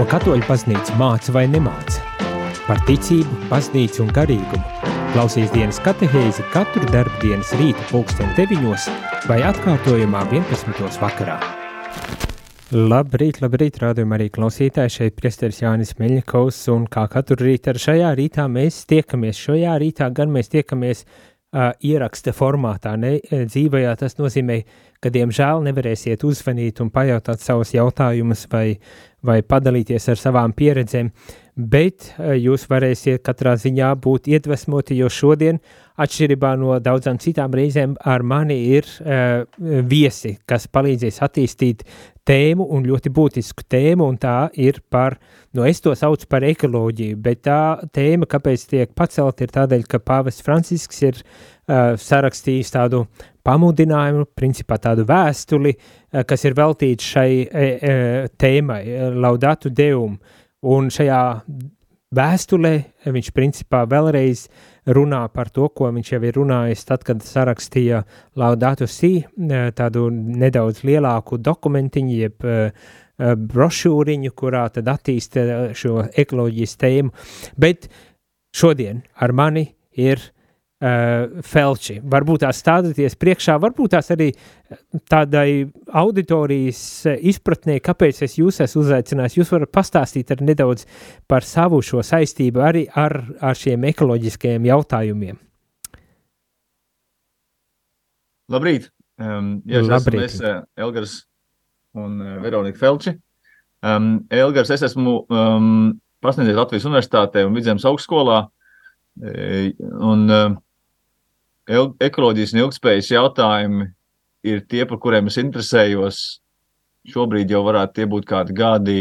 Ko katoļu baznīca māca vai nemāca? Par ticību, baznīcu un garīgumu. Klausies dienas katehēzi katru darbdienas rīta pulksten 9 vai atkārtojumā 11. vakarā. Labrīt, labrīt, rādījumā arī klausītāji, šeit priesteris Jānis Meļņakovs, un kā katru rītu ar šajā rītā mēs tiekamies, šajā rītā gan mēs tiekamies uh, ieraksta formātā, ne dzīvajā, tas nozīmē, ka diemžēl nevarēsiet uzvanīt un pajautāt savus jautājumus vai, vai padalīties ar savām pieredzēm, bet uh, jūs varēsiet katrā ziņā būt iedvesmoti, jo šodien atšķirībā no daudzām citām reizēm ar mani ir uh, viesi, kas palīdzēs attīstīt tēmu un ļoti būtisku tēmu, un tā ir par, nu es to saucu par ekoloģiju, bet tā tēma, kāpēc tiek pacelt, ir tādēļ, ka pāvests Francisks ir sarakstījis tādu pamudinājumu, principā tādu vēstuli, kas ir veltīts šai tēmai, laudatu deum, un šajā vēstulē viņš principā vēlreiz runā par to, ko viņš jau ir runājis tad, kad sarakstīja Laudātu Sī, tādu nedaudz lielāku dokumentiņu, jeb uh, brošūriņu, kurā tad attīsta šo ekoloģijas tēmu, bet šodien ar mani ir uh, felči. Varbūt tās stādāties priekšā, varbūt tās arī tādai auditorijas izpratnē, kāpēc es jūs esmu uzaicinājis. Jūs varat pastāstīt ar nedaudz par savu šo saistību arī ar, ar šiem ekoloģiskajiem jautājumiem. Labrīt! Um, jā, Labrīt. Es esmu es, Elgars un uh, Veronika Felči. Um, Elgars, es esmu um, pasniedzies Latvijas Universitātē un Vidzemes augstskolā. Un, uh, ekoloģijas un ilgspējas jautājumi ir tie, par kuriem es interesējos. Šobrīd jau varētu būt kādi gadi,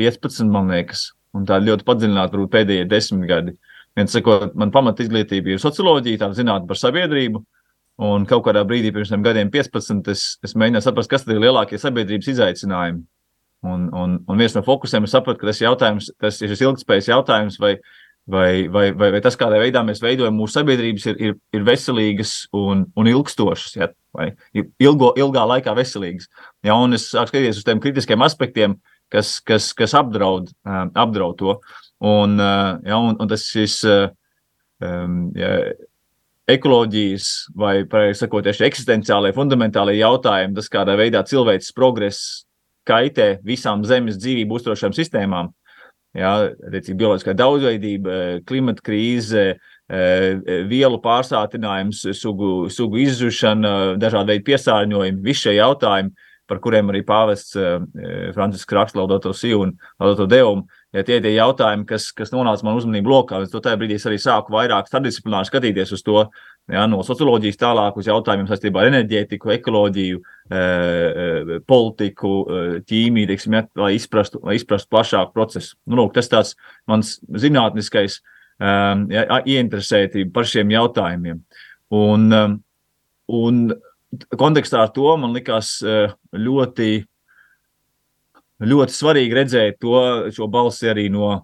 15, man liekas, un tā ļoti padziļināti, varbūt pēdējie desmit gadi. Viens sakot, man pamat izglītība ir socioloģija, tā zinātne par sabiedrību. Un kaut kādā brīdī, pirms tam gadiem, 15, es, es mēģināju saprast, kas ir lielākie sabiedrības izaicinājumi. Un, un, un viens no fokusiem ir saprast, ka tas, jautājums, tas ir šis ilgspējas jautājums, vai vai, vai, vai, vai tas, kādā veidā mēs veidojam mūsu sabiedrības, ir, ir, ir veselīgas un, un ilgstošas, ja, vai ilgo, ilgā laikā veselīgas. Ja, un es sāku skatīties uz tiem kritiskiem aspektiem, kas, kas, kas apdraud, apdraud to. Un, ja, un, un tas šis ja, ekoloģijas vai, pareizi sakot, tieši eksistenciālai, fundamentālai jautājumi, tas, kādā veidā cilvēks progress kaitē visām zemes dzīvību uzturošām sistēmām, ja, attiecīgi bioloģiskā daudzveidība, klimata krīze, e, vielu pārsātinājums, sugu, sugu izzušana, dažādi veidi piesārņojumi, visi šie jautājumi, par kuriem arī pāvests e, Francisks raksta Laudato Si un Laudato Deum, ja tie ir tie jautājumi, kas, kas nonāca man uzmanību lokā, es to tajā brīdī arī sāku vairāk starpdisciplināri skatīties uz to, ja, no socioloģijas tālāk uz jautājumiem saistībā ar enerģētiku, ekoloģiju, e, politiku, e, ķīmiju, teiksim, ja, lai, izprastu, lai izprastu plašāku procesu. Nu, lūk, tas tāds mans zinātniskais ja, ieinteresētība par šiem jautājumiem. Un, un kontekstā ar to man likās ļoti, ļoti svarīgi redzēt to, šo balsi arī no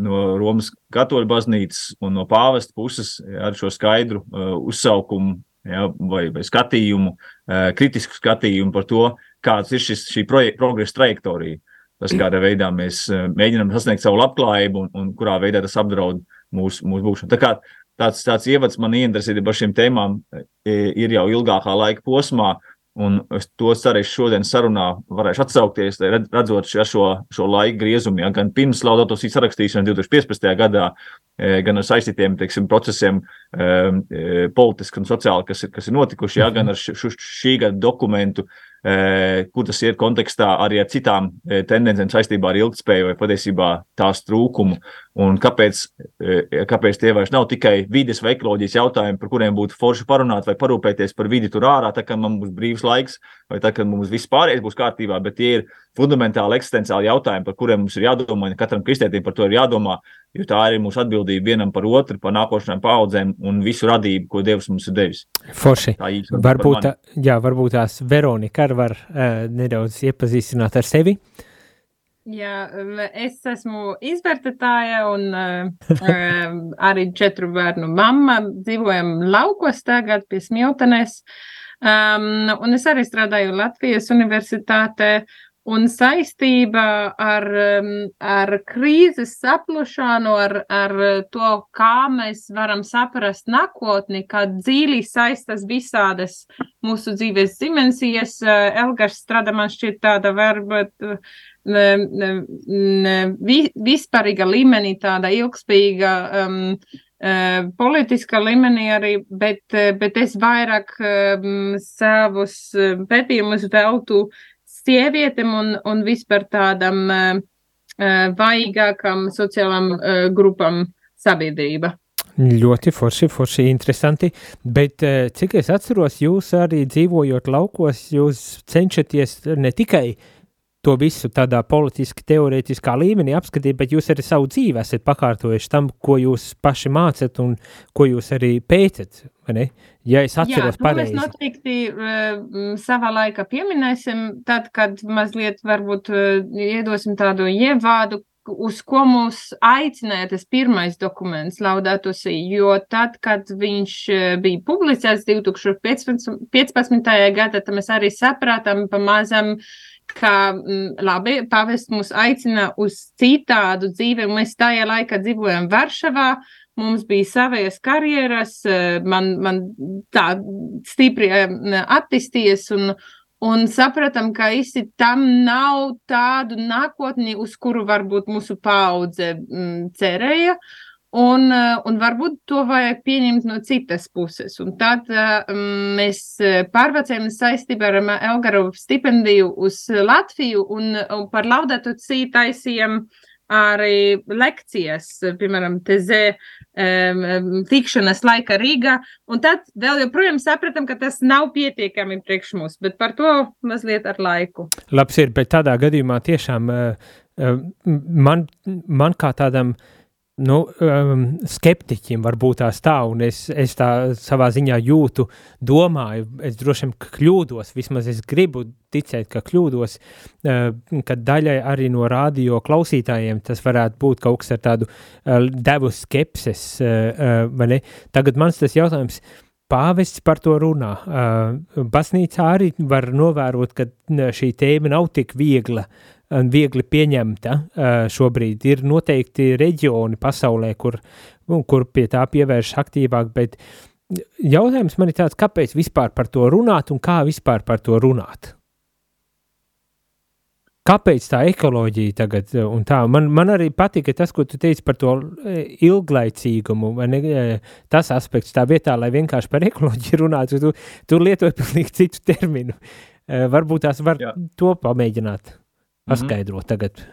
no Romas katoļu baznīcas un no pāvesta puses ar šo skaidru uh, uzsaukumu ja, vai, vai skatījumu, uh, kritisku skatījumu par to, kāds ir šis, šī progresa trajektorija. Tas, kādā veidā mēs uh, mēģinām sasniegt savu labklājību un, un kurā veidā tas apdraud mūsu, mūsu būšanu. Tā kā tāds, tāds ievads man ieinteresē par šīm tēmām ir jau ilgākā laika posmā. Uh, Un es to arī šodien sarunā varēšu atsaukties, redzot šo, šo laiku griezumu, ja, gan pirms Laudatos sarakstīšanas 2015. gadā, gan ar saistītiem teiksim, procesiem, e, politiski un sociāli, kas ir, kas ir notikuši, ja, gan ar š, šī gada dokumentu, kur tas ir kontekstā arī ar citām tendencēm saistībā ar ilgspēju vai patiesībā tās trūkumu. Un kāpēc, kāpēc tie vairs nav tikai vides vai ekoloģijas jautājumi, par kuriem būtu forši parunāt vai parūpēties par vidi tur ārā, tā kā man būs brīvs laiks, vai tā, ka mums viss pārējais būs kārtībā, bet tie ir fundamentāli eksistenciāli jautājumi, par kuriem mums ir jādomā, un katram kristietim par to ir jādomā, jo tā ir mūsu atbildība vienam par otru, par nākošajām paudzēm un visu radību, ko Dievs mums ir devis. Forši. Tā īsti. Varbūt, tā, jā, varbūt tās Veronika var uh, nedaudz iepazīstināt ar sevi. Jā, es esmu izvērtētāja un uh, arī četru bērnu mamma. Dzīvojam laukos tagad pie Smiltenes. Um, un es arī strādāju Latvijas universitātē un saistība ar, um, ar krīzes saplušanu, ar, ar to, kā mēs varam saprast nākotni, kā dzīvi saistas visādas mūsu dzīves dimensijas. Uh, Elgars strādā man šķiet tāda varbūt vispārīga līmenī, tāda ilgspīga um, uh, politiska līmenī arī, bet, bet es vairāk um, savus pētījumus veltu sievietēm un, un vispār tādam uh, vaigākam sociālam uh, grupam sabiedrība. Ļoti forši, forši interesanti, bet cik es atceros, jūs arī dzīvojot laukos, jūs cenšaties ne tikai to visu tādā politiski, teorētiskā līmenī apskatīt, bet jūs arī savu dzīvi esat pakārtojuši tam, ko jūs paši mācat un ko jūs arī pēcat. Ja es atceros Jā, pareizi. Mēs noteikti uh, savā laikā pieminēsim, tad, kad mazliet varbūt uh, iedosim tādu ievādu, uz ko mūs aicināja tas pirmais dokuments, Laudatus, jo tad, kad viņš bija publicēts 2015. gadā, tad mēs arī saprātam pamazam, ka labi, pavests mūs aicina uz citādu dzīvi. Mēs tajā laikā dzīvojam Varšavā, mums bija savas karjeras, man, man tā stipri attīstījies un, un sapratām, ka īsti tam nav tādu nākotni, uz kuru varbūt mūsu paudze mm, cerēja. Un, un varbūt to vajag pieņemt no citas puses. Un tad um, mēs pārvācējām saistībā ar Elgaru stipendiju uz Latviju un, un par laudātu cītu taisījām arī lekcijas, piemēram, TZ um, tikšanas laika Rīgā, un tad vēl joprojām sapratam, ka tas nav pietiekami priekš mums, bet par to mazliet ar laiku. Labs ir, bet tādā gadījumā tiešām uh, man, man kā tādam uh, nu, um, skeptiķim varbūt tās tā, un es, es tā savā ziņā jūtu, domāju, es droši vien kļūdos, vismaz es gribu ticēt, ka kļūdos, uh, ka daļai arī no radio klausītājiem tas varētu būt kaut kas ar tādu uh, devu skepses, uh, vai ne? Tagad mans tas jautājums, pāvests par to runā. Uh, Basnīcā arī var novērot, ka šī tēma nav tik viegla uh, viegli pieņemta šobrīd. Ir noteikti reģioni pasaulē, kur, kur pie tā pievērš aktīvāk, bet jautājums man ir tāds, kāpēc vispār par to runāt un kā vispār par to runāt? Kāpēc tā ekoloģija tagad un tā? Man, man arī patika tas, ko tu teici par to ilglaicīgumu, vai ne, tas aspekts tā vietā, lai vienkārši par ekoloģiju runātu, tu, tu lietoji pilnīgi citu terminu. Varbūt tās var Jā. to pamēģināt. Mhm. paskaidro mm -hmm. tagad.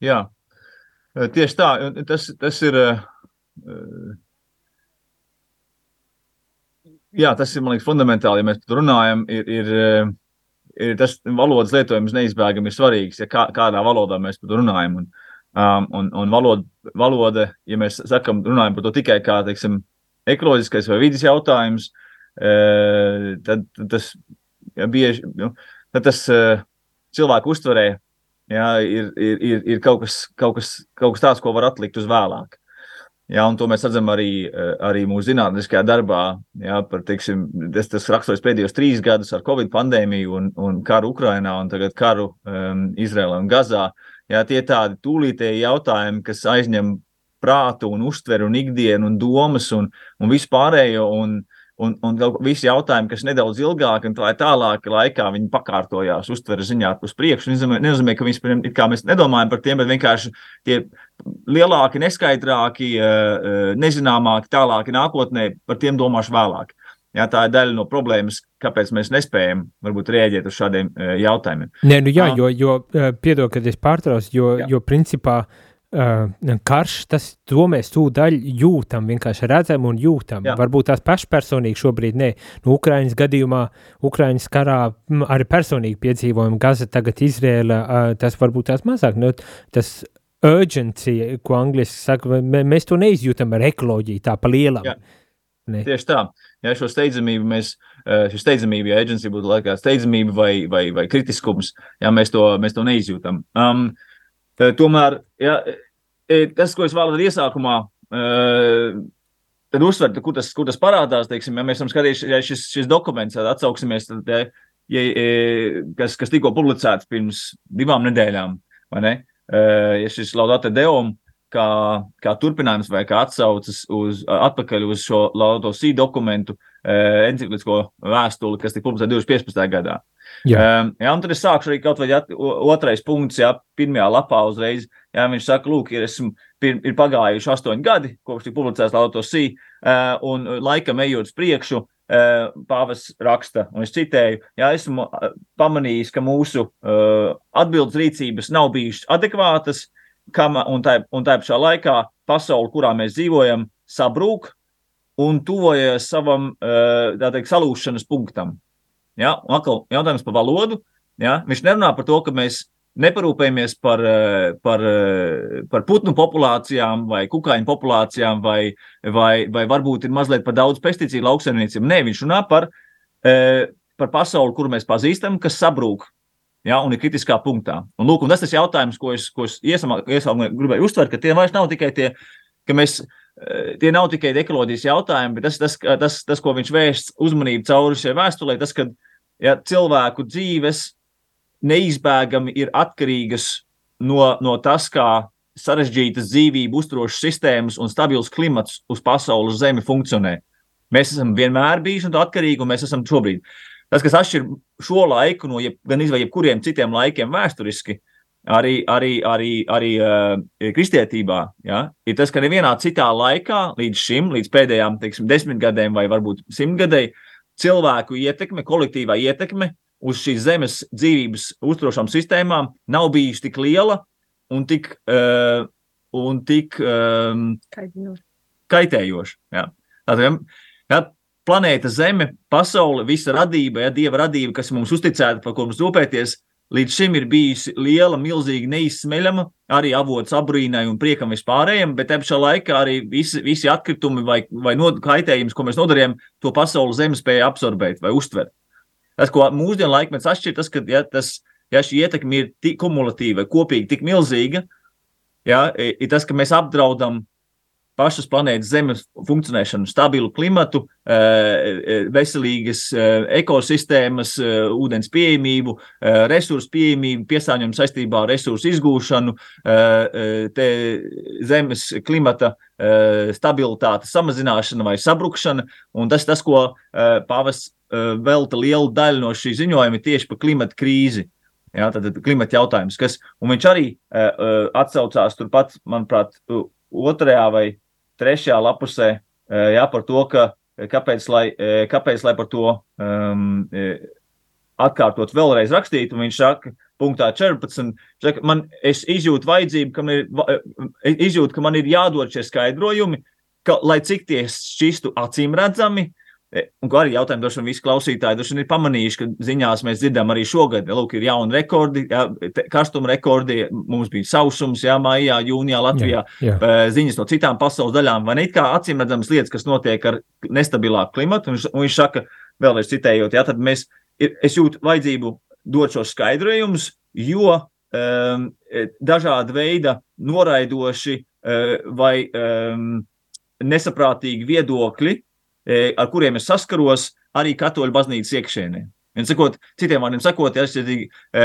Jā, tieši tā. Tas, tas ir. Jā, tas ir liekas, fundamentāli, ja mēs runājam. Ir, ir, ir tas valodas lietojums neizbēgami svarīgs, ja kā, kādā valodā mēs par to runājam. Un, um, un, un valoda, valoda, ja mēs sakam, runājam par to tikai kā teiksim, ekoloģiskais vai vidas jautājums, tad tas ja, bieži nu, tad tas cilvēku uztverē jā, ir, ir, ir, ir kaut, kas, kaut, kas, kaut kas tāds, ko var atlikt uz vēlāk. Un to mēs redzam arī, eh, arī mūsu zinātniskajā darbā. Jā, par, teiksim, tas, tas raksturojas pēdējos trīs gadus ar Covid pandēmiju un, un karu Ukrajinā un tagad karu um, Izrēlā un Gazā. Jā, tie tādi tūlītēji jautājumi, kas aizņem prātu un uztveri un ikdienu un domas un, un vispārējo. Un, Un, un visi jautājumi, kas nedaudz ilgāk un tā tālāk laikā, viņi pakārtojās, uztveres ziņā uz priekšu. Nenozīmē, nenozīmē ka viņi, kā mēs nedomājam par tiem, bet vienkārši tie lielāki, neskaidrāki, eh, eh, nezināmāki, tālāki nākotnē, par tiem domāšu vēlāk. Jā, tā ir daļa no problēmas, kāpēc mēs nespējam varbūt rēģēt uz šādiem uh, jautājumiem. Nē, nu jā, jo, jo piedod, kad es pārtraucu, jo, jā. jo principā uh, uh, karš, tas to mēs tūdaļ jūtam, vienkārši redzam un jūtam. Jā. Varbūt tās pašpersonīgi šobrīd ne. Nu, Ukraiņas gadījumā, Ukraiņas karā arī personīgi piedzīvojam Gaza, tagad Izrēla, uh, tas varbūt tās mazāk. Nu, tas urgency, ko angliski saka, mēs to neizjūtam ar ekoloģiju tā pa lielam. Jā. Ne. Tieši tā. Ja šo steidzamību mēs, šī steidzamība, ja aģencija būtu laikā steidzamība vai, vai, vai kritiskums, ja mēs to, mēs to neizjūtam. Um, tomēr, ja, tas, ko es vēlos iesākumā, tad uzsvert, kur tas, kur tas parādās. Teiksim, ja mēs esam skatījušies, ja šis, šis dokuments, tad atsauksimies, tad, ja, ja, kas, kas tikko publicēts pirms divām nedēļām, vai ne? Ja šis Laudate Deum kā, kā turpinājums vai kā atsaucas uz, atpakaļ uz šo Laudo Sī dokumentu, enciklisko vēstuli, kas tika publicēta 2015. gadā. Jā. Um, jā, un tad es sākšu arī kaut vai jā, otrais punkts, jā, pirmajā lapā uzreiz. Jā, viņš saka, lūk, ir, esmu, ir, ir pagājuši astoņi gadi, kopš tika publicēts Lauto Sī, uh, un laikam ejot uz priekšu, uh, pāvis raksta, un es citēju, jā, esmu pamanījis, ka mūsu uh, atbildes rīcības nav bijušas adekvātas, kam, un tā, un tā pašā laikā pasaule, kurā mēs dzīvojam, sabrūk un tuvojas savam, teikt, salūšanas punktam. Ja? Un atkal jautājums par valodu. Ja? Viņš nerunā par to, ka mēs neparūpējamies par, par, par putnu populācijām vai kukaiņu populācijām, vai, vai, vai varbūt ir mazliet par daudz pesticīdu lauksaimniecību. Nē, viņš runā par, par pasauli, kuru mēs pazīstam, kas sabrūk. Ja, un ir kritiskā punktā. Un, lūk, un tas ir jautājums, ko es, ko es iesākumā gribēju uztvert, ka tie vairs nav tikai tie, ka mēs tie nav tikai ekoloģijas jautājumi, bet tas, tas, tas, tas ko viņš vērst uzmanību cauri šai vēstulē, tas, ka ja, cilvēku dzīves neizbēgami ir atkarīgas no, no tas, kā sarežģītas dzīvību uzturošas sistēmas un stabils klimats uz pasaules zemi funkcionē. Mēs esam vienmēr bijuši atkarīgi, un mēs esam šobrīd. Tas, kas atšķir šo laiku no jeb, gan izvēlēt jebkuriem citiem laikiem vēsturiski, arī, arī, arī, arī uh, kristietībā, ja, ir tas, ka nevienā citā laikā, līdz šim, līdz pēdējām teiksim, desmitgadēm vai varbūt simtgadēji, cilvēku ietekme, kolektīvā ietekme uz šīs zemes dzīvības uzturošām sistēmām nav bijusi tik liela un tik, uh, un tik um, kaitējoša. Ja. Tātad, ja, planēta Zeme, pasaule, visa radība, ja dieva radība, kas mums uzticēta, par ko mums rūpēties, līdz šim ir bijusi liela, milzīga, neizsmeļama, arī avots abrīnai un priekam vispārējiem, bet te pašā laikā arī visi, visi atkritumi vai, vai no, kaitējums, ko mēs nodarījām, to pasaules zeme spēja absorbēt vai uztvert. Tas, ko mūsdienu laikmets atšķir, tas, ka ja, tas, ja šī ietekme ir tik kumulatīva, kopīgi tik milzīga, ja, ir tas, ka mēs apdraudam pašas planētas Zemes funkcionēšanu, stabilu klimatu, eh, eh, veselīgas eh, ekosistēmas, ūdens pieejamību, resursu pieejamību, piesārņojumu saistībā ar resursu izgūšanu, zemes klimata stabilitātes samazināšana vai sabrukšana. Un tas, tas ko pavasts velta lielu daļu no šī ziņojuma, ir tieši par klimata krīzi. Jā, tad klimata jautājums, kas, un viņš arī uh, atsaucās turpat, manuprāt, otrajā vai trešajā lapusē jā, par to, ka kāpēc lai, kāpēc, lai par to um, atkārtot vēlreiz rakstīt. Viņš saka, punktā 14, saka, man, es izjūtu vajadzību, ka man ir, izjūtu, ka man ir jādod šie skaidrojumi, ka, lai cik tie šķistu acīm redzami, un ko arī jautājumu droši vien visi klausītāji droši vien ir pamanījuši, ka ziņās mēs dzirdam arī šogad, ja lūk, ir jauni rekordi, jā, karstuma rekordi, mums bija sausums, jā, maijā, jūnijā Latvijā, jā, jā. ziņas no citām pasaules daļām, vai ne it kā acīm redzamas lietas, kas notiek ar nestabilāku klimatu, un, un viņš saka, vēlreiz citējot, jā, tad mēs, ir, es jūtu vajadzību dot šos skaidrojumus, jo um, dažāda veida noraidoši uh, vai um, nesaprātīgi viedokļi, E, ar kuriem es saskaros arī katoļu baznīcas iekšēnē. Un, sakot, citiem vārdiem sakot, ir atšķirīgi e,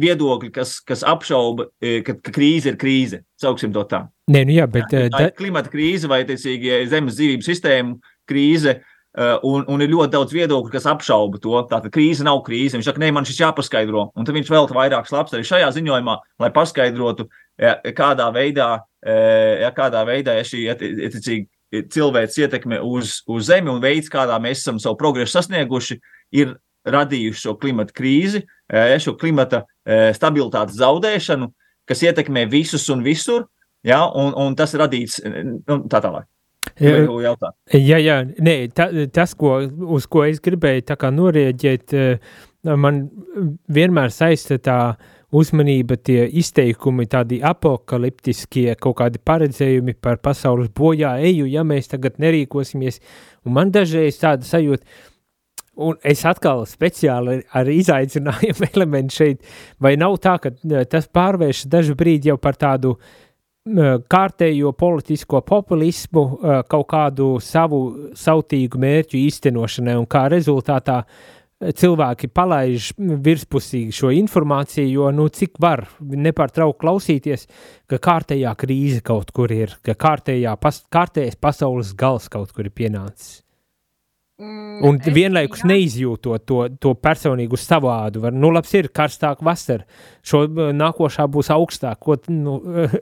viedokļi, kas, kas apšauba, e, ka, ka krīze ir krīze. Sauksim to tā. Nē, nu jā, bet jā, tā ir klimata krīze vai tiecīgi zemes dzīvības sistēmu krīze. Un, un ir ļoti daudz viedokļu, kas apšauba to. Tātad krīze nav krīze. Viņš saka, nē, man šis jāpaskaidro. Un tad viņš velta vairākas lapas arī šajā ziņojumā, lai paskaidrotu, ja, kādā veidā, ja, kādā veidā ja šī attiecīgi cilvēks ietekme uz, uz Zemi un veids, kādā mēs esam savu progresu sasnieguši, ir radījuši šo klimata krīzi, eh, šo klimata eh, stabilitātes zaudēšanu, kas ietekmē visus un visur, ja, un, un tas radīts nu, tā tālāk. Jautāt. Jā, jā, nē, ta, tas, ko, uz ko es gribēju norēģēt, man vienmēr saista tā uh, uzmanība, tie izteikumi, tādi apakaliptiskie kaut kādi paredzējumi par pasaules bojā eju, ja mēs tagad nerīkosimies. Un man dažreiz tāda sajūta, un es atkal speciāli ar izaicinājumu elementu šeit, vai nav tā, ka tas pārvērš dažu brīdi jau par tādu kārtējo politisko populismu kaut kādu savu sautīgu mērķu īstenošanai, un kā rezultātā cilvēki palaiž virspusīgi šo informāciju, jo, nu, cik var nepārtraukt klausīties, ka kārtējā krīze kaut kur ir, ka kārtējā, pas, kārtējais pasaules gals kaut kur ir pienācis. Mm, un vienlaikus jā. neizjūtot to, to personīgu savādu. Var, nu, labs ir karstāk vasara, šo nākošā būs augstāk. Ko, nu,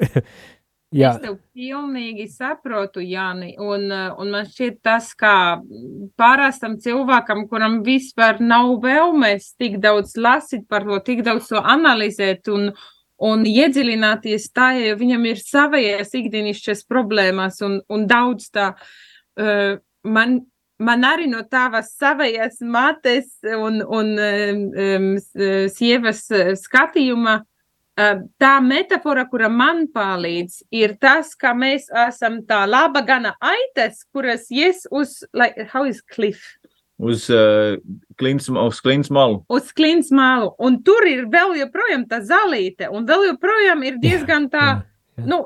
Jā. Es tev pilnīgi saprotu, Jāni, un, un man šķiet tas, kā pārāstam cilvēkam, kuram vispār nav vēlmes tik daudz lasīt par to, tik daudz to analizēt un, un iedziļināties tā, ja viņam ir savējās ikdienišķas problēmas un, un daudz tā. Uh, man, man arī no tavas savējās mates un, un um, sievas skatījuma tā metafora, kura man palīdz, ir tas, ka mēs esam tā laba gana aitas, kuras ies uz, like, how is cliff? Uz uh, klints, uz klints malu. Uz klints malu. Un tur ir vēl joprojām tā zalīte, un vēl joprojām ir diezgan tā. Jā nu,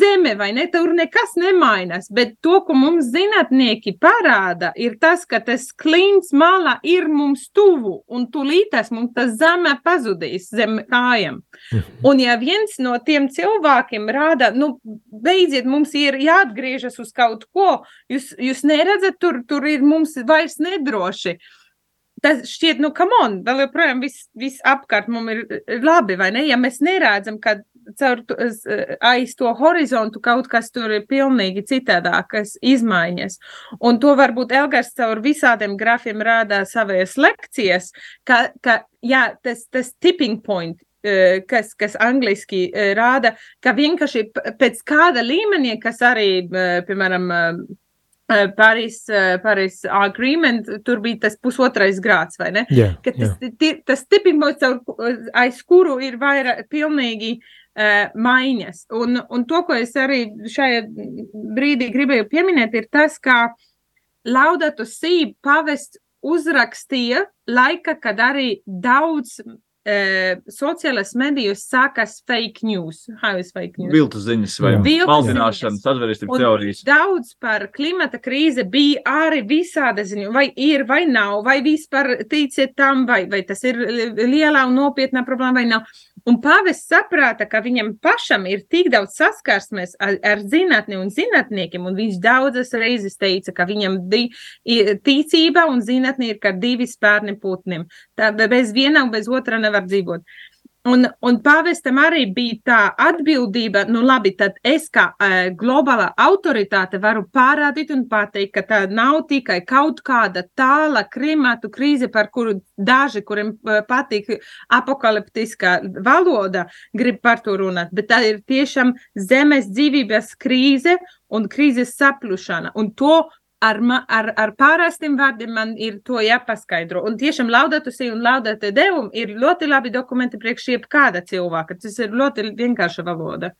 zeme, vai ne? Tur nekas nemainās. Bet to, ko mums zinātnieki parāda, ir tas, ka tas klints malā ir mums tuvu, un tūlītās mums tas zeme pazudīs zem kājām. Un ja viens no tiem cilvēkiem rāda, nu, beidziet, mums ir jāatgriežas uz kaut ko, jūs, jūs neredzat, tur, tur ir mums vairs nedroši. Tas šķiet, nu, kam on, vēl joprojām viss vis apkārt mums ir labi, vai ne? Ja mēs neredzam, ka caur aiz to horizontu kaut kas tur ir pilnīgi citādāk, kas izmaiņas. Un to varbūt Elgars caur visādiem grafiem rādā savas lekcijas, ka, ka jā, tas, tas tipping point, eh, kas, kas angliski eh, rāda, ka vienkārši pēc kāda līmenī, kas arī, piemēram, Paris, Paris agreement, tur bija tas pusotrais grāds, vai ne? Yeah, ka tas, yeah. tas tipping points, aiz kuru ir vairāk pilnīgi uh, maiņas. Un, un to, ko es arī šajā brīdī gribēju pieminēt, ir tas, ka Laudatu Sī pavests uzrakstīja laika, kad arī daudz uh, sociālās medijos sākas fake news. fake news? Viltu ziņas vai maldināšanas, atzveristības teorijas. Daudz par klimata krīze bija arī visāda ziņa, vai ir, vai nav, vai vispār ticiet tam, vai, vai tas ir lielā un nopietnā problēma, vai nav. Un pāvests saprata, ka viņam pašam ir tik daudz saskarsmes ar, ar zinātni un zinātniekiem, un viņš daudzas reizes teica, ka viņam di, ticība un zinātne ir kā divi spērni putnim. Tā bez viena un bez otra nevar dzīvot. Un, un pāvestam arī bija tā atbildība, nu labi, tad es kā uh, globālā autoritāte varu parādīt un pateikt, ka tā nav tikai kaut kāda tāla klimatu krīze, par kuru daži, kuriem uh, patīk apokaliptiskā valoda, grib par to runāt, bet tā ir tiešām zemes dzīvības krīze un krīzes saplušana. Un to ar, ar, ar pārāstiem vārdiem man ir to jāpaskaidro. Un tiešām laudatusī un laudate devumi ir ļoti labi dokumenti priekš jebkāda cilvēka. Tas ir ļoti vienkārša valoda.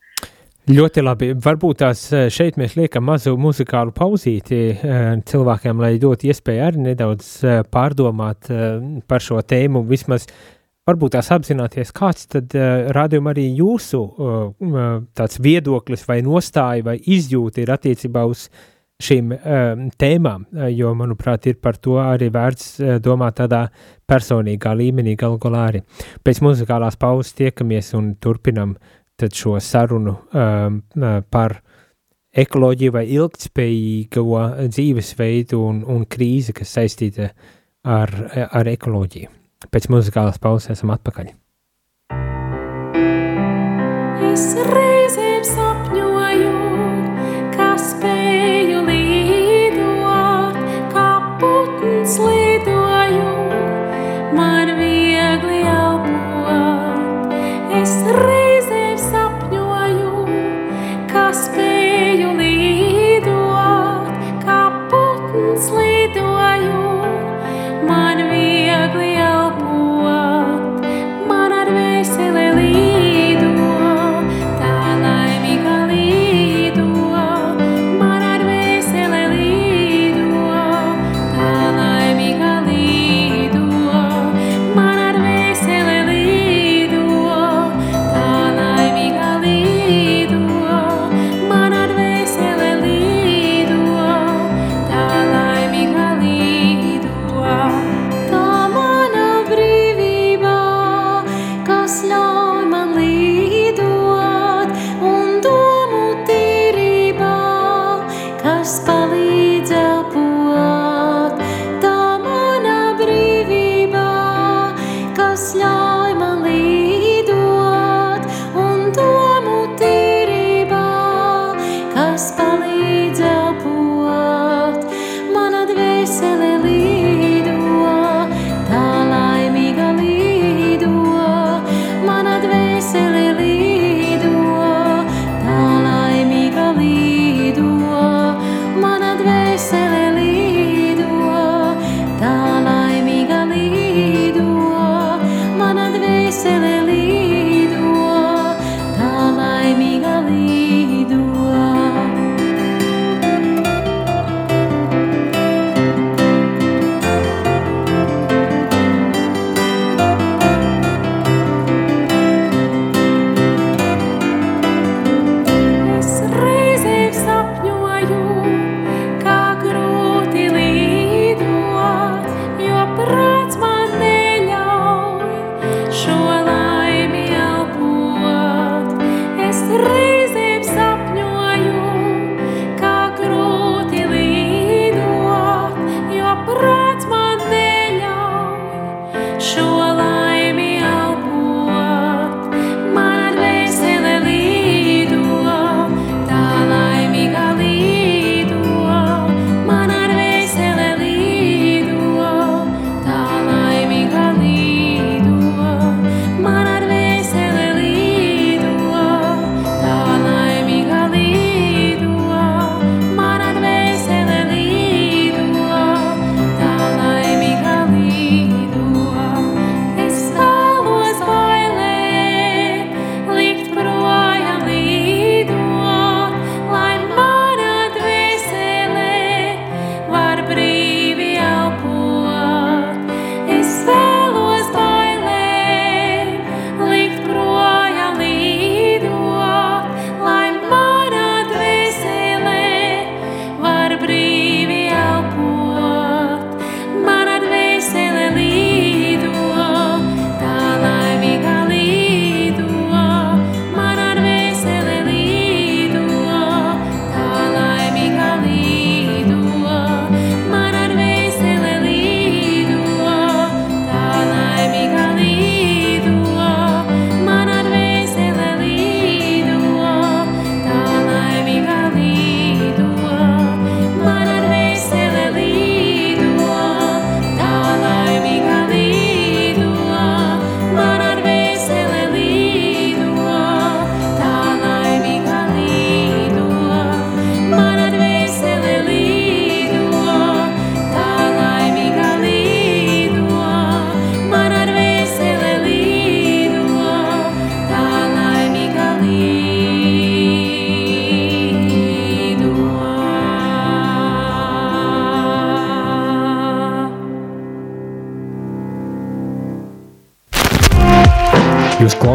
Ļoti labi. Varbūt tās eh, šeit mēs liekam mazu muzikālu pauzīti eh, cilvēkiem, lai dotu iespēju arī nedaudz eh, pārdomāt par šo tēmu. Vismaz varbūt tās apzināties, kāds tad rādījuma arī jūsu tāds viedoklis vai nostāja vai izjūta ir attiecībā uz uh, šīm um, tēmām, eh, jo, manuprāt, ir par to arī vērts uh, domāt tādā personīgā līmenī galu galā arī. Pēc muzikālās pauzes tiekamies un turpinam tad šo sarunu um, par ekoloģiju vai ilgtspējīgo dzīvesveidu un, un krīzi, kas saistīta ar, ar ekoloģiju. Pēc muzikālās pauzes esam atpakaļ. Es reizēm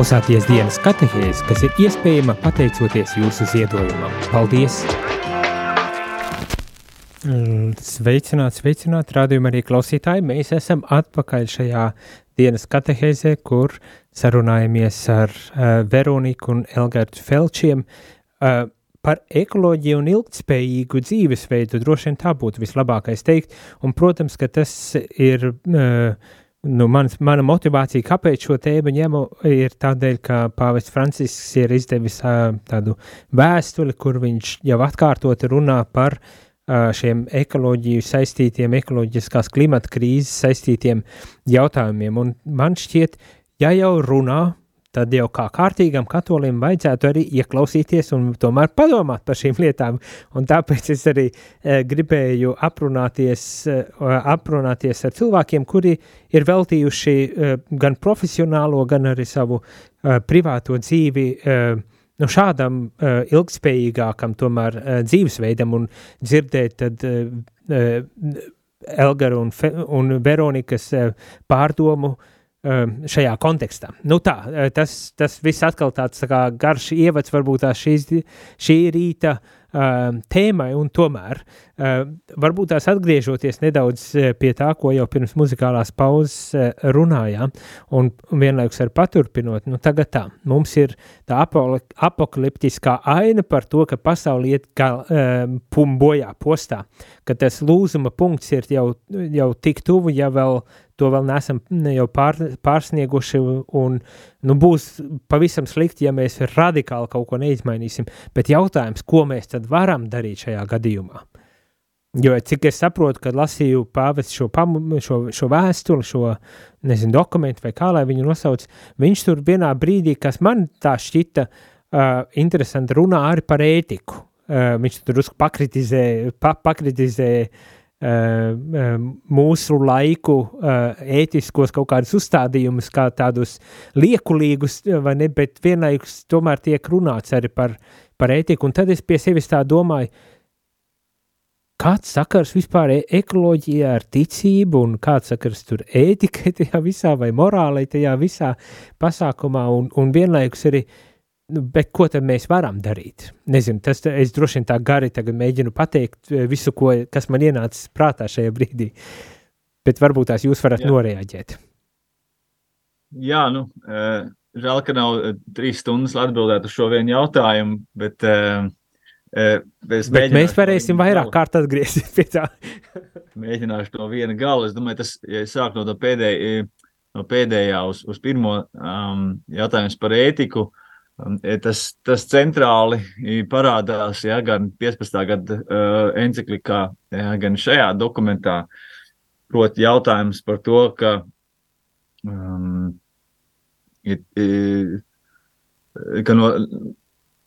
Klausāties dienas katehēzi, kas ir iespējama pateicoties jūsu ziedojumam. Paldies! Mm, sveicināt, sveicināt, rādījumā arī klausītāji. Mēs esam atpakaļ šajā dienas katehēzē, kur sarunājamies ar uh, Veroniku un Elgardu Felčiem uh, par ekoloģiju un ilgtspējīgu dzīvesveidu. Droši vien tā būtu vislabākais teikt, un, protams, ka tas ir uh, nu, mans, mana motivācija, kāpēc šo tēmu ņemu, ir tādēļ, ka Pāvests Francisks ir izdevis uh, tādu vēstuli, kur viņš jau atkārtoti runā par uh, šiem ekoloģiju saistītiem, ekoloģiskās klimata krīzes saistītiem jautājumiem. Un man šķiet, ja jau runā tad jau kā kārtīgam katolim vajadzētu arī ieklausīties un tomēr padomāt par šīm lietām. Un tāpēc es arī e, gribēju aprunāties, e, aprunāties ar cilvēkiem, kuri ir veltījuši e, gan profesionālo, gan arī savu e, privāto dzīvi e, nu, šādam e, ilgspējīgākam tomēr e, dzīvesveidam un dzirdēt tad e, e, Elgaru un, Fe, un Veronikas e, pārdomu Um, šajā kontekstā. Nu tā, uh, tas, tas viss atkal tāds tā kā garš ievads varbūt tās šīs, šī rīta uh, tēmai, un tomēr Uh, varbūt tās atgriežoties nedaudz pie tā, ko jau pirms muzikālās pauzes uh, runājām, un vienlaikus ar paturpinot, nu tagad tā, mums ir tā apokaliptiskā aina par to, ka pasauli iet kā uh, pum bojā postā, ka tas lūzuma punkts ir jau, jau tik tuvu, ja vēl to vēl neesam ne jau pār, pārsnieguši, un nu, būs pavisam slikti, ja mēs radikāli kaut ko neizmainīsim. Bet jautājums, ko mēs tad varam darīt šajā gadījumā? Jo, cik es saprotu, kad lasīju pāvestu šo, pamu, šo, šo vēstuli, šo nezinu, dokumentu, vai kā lai viņu nosauc, viņš tur vienā brīdī, kas man tā šķita uh, interesanti, runā arī par ētiku. Uh, viņš tur drusku pakritizē, pa, pakritizē Uh, mūsu laiku uh, ētiskos kaut kādus uzstādījumus, kā tādus liekulīgus, vai ne, bet vienlaikus tomēr tiek runāts arī par, par ētiku, un tad es pie sevis tā domāju, kāds sakars vispār e ekoloģijā ar ticību, un kāds sakars tur ētikai tajā visā, vai morālai tajā visā pasākumā, un, un vienlaikus arī uh, Nu, bet ko tad mēs varam darīt? Nezinu, tas es droši vien tā gari tagad mēģinu pateikt eh, visu, ko, kas man ienācis prātā šajā brīdī. Bet varbūt tās jūs varat Jā. noreaģēt. Jā, nu, uh, žēl, ka nav uh, trīs stundas, lai atbildētu uz šo vienu jautājumu, bet, bet mēs varēsim vairāk kārt atgriezties pie tā. mēģināšu to viena gala. Es domāju, tas, ja sāk no tā pēdējā, no pēdējā uz, uz pirmo um, jautājumu par ētiku, tas, tas centrāli parādās ja, gan 15. gada uh, encyklikā, ja, gan šajā dokumentā. Proti, jautājums par to, ka um, ir, ir, ka no,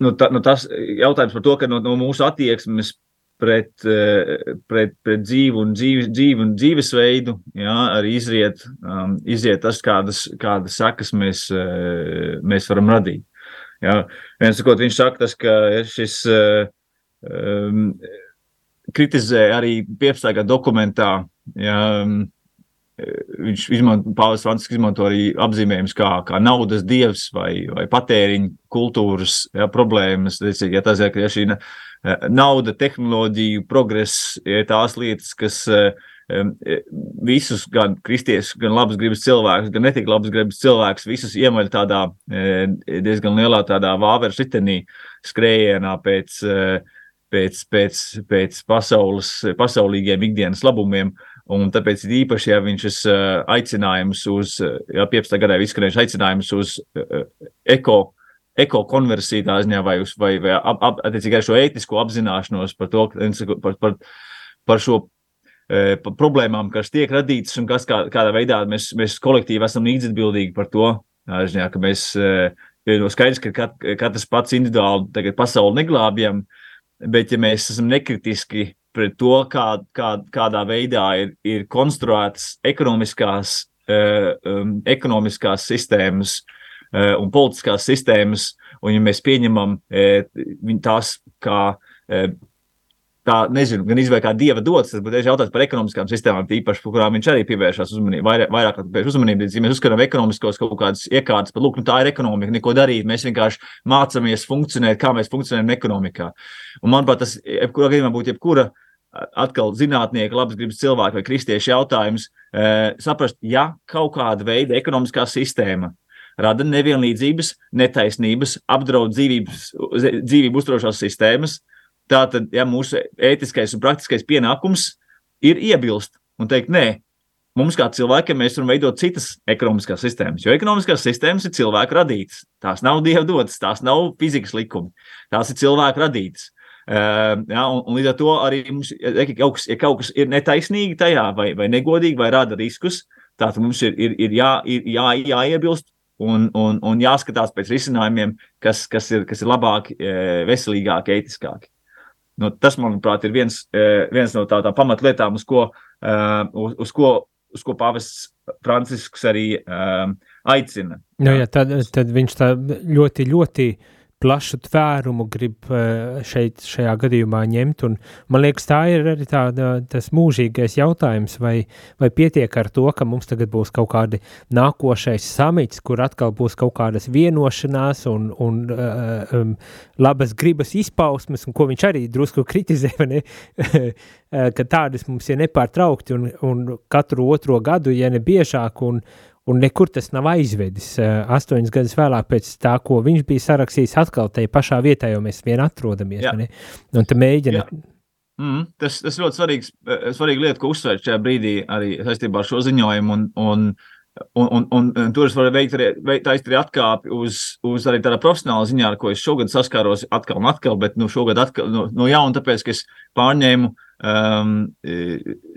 nu, ta, nu, tas jautājums par to, ka no, no mūsu attieksmes pret, pret, pret dzīvu un, dzīvi, dzīvi un dzīvesveidu, jā, arī izriet, um, izriet tas, kādas, kādas sekas mēs, mēs varam radīt. Jā. Viens sakot, viņš saka, tas, ka šis um, kritizē arī 15. gada dokumentā. Jā, um, viņš izmanto, Pāvils Francisks izmanto arī apzīmējumus kā, kā naudas dievs vai, vai patēriņa kultūras jā, problēmas. Ja tas ir, ja šī nauda, tehnoloģija, progress, ja tās lietas, kas uh, visus, gan kristiešus, gan labas gribas cilvēkus, gan netik labas gribas cilvēkus, visus iemaļ tādā e, diezgan lielā tādā vāveru ritenī skrējienā pēc, e, pēc, pēc, pēc pasaules, pasaulīgiem ikdienas labumiem. Un tāpēc īpaši, ja viņš ir aicinājums uz, ja 15. gadā izskanējuši aicinājums uz eko, ekokonversiju tā ziņā vai, uz, vai, vai ap, ap, attiecīgi ar šo ētisko apzināšanos par to, par, par, par šo E, problēmām, kas tiek radītas un kas kā, kādā veidā mēs, mēs kolektīvi esam līdzatbildīgi par to. Ziņā, ka mēs no skaidrs, ka kat, katrs pats individuāli pasauli neglābjam, bet ja mēs esam nekritiski pret to, kā, kā, kādā veidā ir, ir konstruētas ekonomiskās, um, ekonomiskās sistēmas uh, un politiskās sistēmas, un ja mēs pieņemam uh, tās kā tā, nezinu, gan izvēlēt kā dieva dots, tas būtu jautājums par ekonomiskām sistēmām, īpaši, kurām viņš arī pievēršas uzmanību, vairāk, vairāk pievērš uzmanību. Ja mēs uzskatām ekonomiskos kaut kādas iekārtas, bet, lūk, nu, tā ir ekonomika, neko darīt. Mēs vienkārši mācāmies funkcionēt, kā mēs funkcionējam ekonomikā. Un, manuprāt, tas, jebkurā gadījumā būtu jebkura atkal zinātnieka, labas gribas cilvēka vai kristiešu jautājums, e, saprast, ja kaut kāda veida ekonomiskā sistēma rada nevienlīdzības, netaisnības, apdraud dzīvības, dzīvību uzturošās sistēmas, Tātad, ja mūsu ētiskais un praktiskais pienākums ir iebilst un teikt, nē, mums kā cilvēkiem mēs varam veidot citas ekonomiskās sistēmas, jo ekonomiskās sistēmas ir cilvēku radītas. Tās nav dieva dotas, tās nav fizikas likumi, tās ir cilvēku radītas. Uh, ja, un, un līdz ar to arī mums, ja kaut kas, ja kaut kas ir netaisnīgi tajā, vai, vai negodīgi, vai rada riskus, tad mums ir, ir, ir, jā, ir jā, jāiebilst un, un, un jāskatās pēc risinājumiem, kas, kas, ir, kas ir labāki, veselīgāki, ētiskāki. Nu, tas, manuprāt, ir viens, eh, viens no tādām pamatlietām, uz ko, eh, uz, uz ko, uz ko pāvests Francisks arī um, aicina. Nu, jā, tad, tad viņš tā ļoti, ļoti plašu tvērumu grib uh, šeit, šajā gadījumā ņemt. Un, man liekas, tā ir arī tā, tas mūžīgais jautājums, vai, vai pietiek ar to, ka mums tagad būs kaut kādi nākošais samits, kur atkal būs kaut kādas vienošanās un, un uh, um, labas gribas izpausmes, un ko viņš arī drusku kritizē, ka tādas mums ir nepārtraukti un, un katru otro gadu, ja ne biežāk, un, un nekur tas nav aizvedis. Astoņas gadus vēlāk, pēc tā, ko viņš bija sarakstījis, atkal tajā pašā vietā, jo mēs vien atrodamies. Un te mēģina. Jā. Mm, tas, tas ļoti svarīgs, svarīga lieta, ko uzsvērt šajā brīdī arī saistībā ar šo ziņojumu. Un, un, un, un, un, un tur es varu veikt arī, veikt arī atkāpi uz, uz arī tādu profesionālu ziņā, ar ko es šogad saskāros atkal un atkal, bet nu, šogad atkal no, no jauna, tāpēc, ka es pārņēmu uh, um,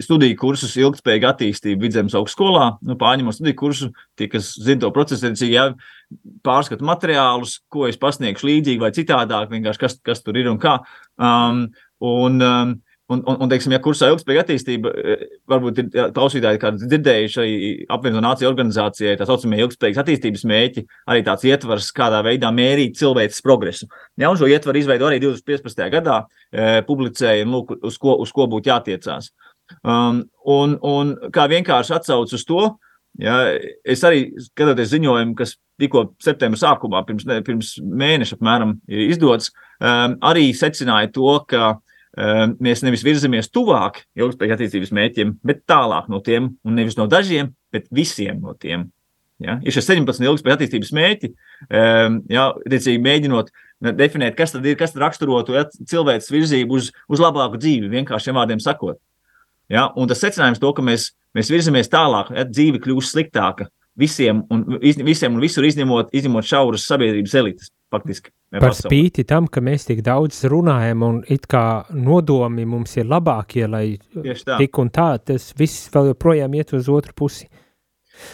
studiju kursus ilgspējīga attīstība vidzemes augstskolā. Nu, pārņemot studiju kursu, tie, kas zina to procesu, ja pārskatu materiālus, ko es pasniegšu līdzīgi vai citādāk, vienkārši kas, kas tur ir un kā. Um, un, um, Un, un, un, teiksim, ja kursā ilgspējīga attīstība, e, varbūt ir klausītāji, kādi dzirdējuši arī apvienoto nāciju organizācijai, tā saucamie ilgspējīgas attīstības mēķi, arī tāds ietvars, kādā veidā mērīt cilvēces progresu. Ja, un šo ietvaru izveido arī 2015. gadā, e, publicēja, lūk, uz ko, uz ko būtu jātiecās. Um, un, un kā vienkārši atsauc uz to, ja, es arī skatoties ziņojumu, kas tikko septembra sākumā, pirms, ne, pirms mēneša apmēram ir izdots, um, arī secināja to, ka mēs nevis virzamies tuvāk ilgspējīgas attīstības mērķiem, bet tālāk no tiem, un nevis no dažiem, bet visiem no tiem. Ja? Ir šie 17 ilgspējīgas attīstības mērķi, ehm, ja, tiecīgi mēģinot definēt, kas tad ir, kas tad raksturotu ja, cilvēks virzību uz, uz labāku dzīvi, vienkāršiem vārdiem sakot. Ja? Un tas secinājums to, ka mēs, mēs virzamies tālāk, ja dzīve kļūst sliktāka visiem un, visiem un visur izņemot, izņemot šauras sabiedrības elites faktiski. Par pasauli. spīti tam, ka mēs tik daudz runājam un it kā nodomi mums ir labākie, lai tik un tā, tas viss vēl joprojām iet uz otru pusi.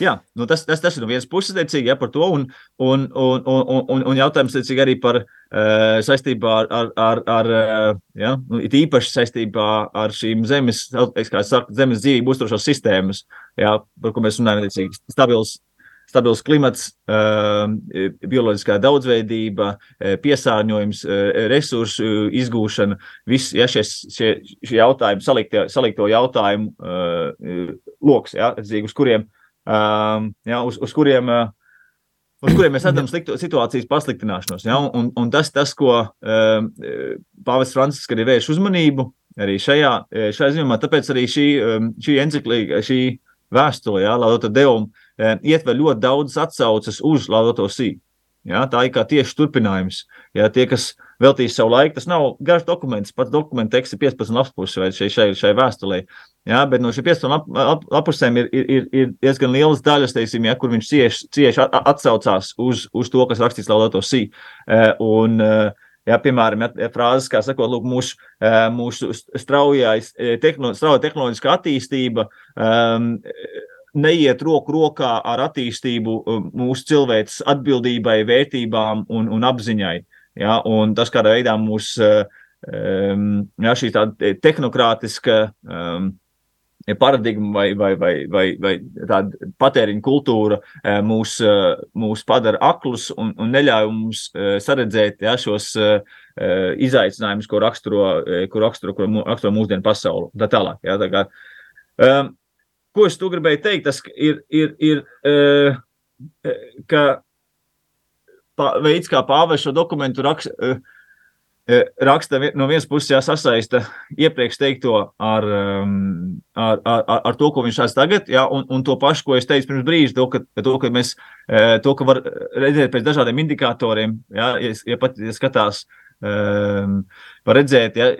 Jā, nu tas, tas, tas ir no vienas puses teicīgi, ja, par to, un, un, un, un, un, un jautājums teicīgi arī par uh, saistībā ar, ar, ar, ar uh, ja, nu, it īpaši saistībā ar šīm zemes, kā es saku, zemes dzīvību uzturošās sistēmas, ja, par ko mēs runājam, teicīgi, stabils stabils klimats, ehm, bioloģiskā daudzveidība, e, piesārņojums, e, resursu izgūšana, visi ja, šie, šie, šie jautājumi, saliktie, salikto jautājumu e, lokus, ja, uz kuriem, ehm, ja, uz, uz kuriem uz kuriem mēs redzam slikto, situācijas pasliktināšanos. Ja? Un, un tas, tas, ko um, Pāvests Francisks arī vērš uzmanību arī šajā, šajā ziņā, tāpēc arī šī, šī encyklīga, šī vēstule, ja, Lauda Deum, ietver ļoti daudz atsauces uz Laudato Si. Ja, tā ir kā tieši turpinājums. Ja, tie, kas veltīs savu laiku, tas nav garš dokuments, pats dokumenta teksts ir 15 lapus vai šai, šai, šai vēstulē. Ja, bet no šiem 15 lap, lap, lapusēm ir, ir, ir diezgan lielas daļas, teiksim, ja, kur viņš cieši, cieši atsaucās uz, uz to, kas rakstīts Laudato Si. Un, Ja, piemēram, ja, frāzes, kā sakot, lūk, mūsu, mūsu straujais, tehno, strauja tehnoloģiskā attīstība um, neiet roku rokā ar attīstību um, mūsu cilvēces atbildībai, vērtībām un, un apziņai. Ja, un tas, kādā veidā mūsu um, ja, šī tehnokrātiska um, paradigma vai, vai, vai, vai, vai tāda patēriņa kultūra uh, mūs, uh, mūs padara aklus un, un neļauj mums saredzēt ja, šos izaicinājumus, ko raksturo, ko raksturo, ko raksturo mūsdienu pasauli. Tā tālāk. Ja, tā kā, um, ko es tu gribēju teikt, tas ir, ir, ir uh, ka veids, kā Pāvils šo dokumentu raksta, uh, raksta no vienas puses jāsasaista iepriekš teikto ar, um, ar, ar, ar to, ko viņš sāc tagad, jā, un, un to pašu, ko es teicu pirms brīža, to, ka, to, ka mēs, to, ka var redzēt pēc dažādiem indikatoriem, jā, ja, ja pat ja skatās, um, var redzēt, ja,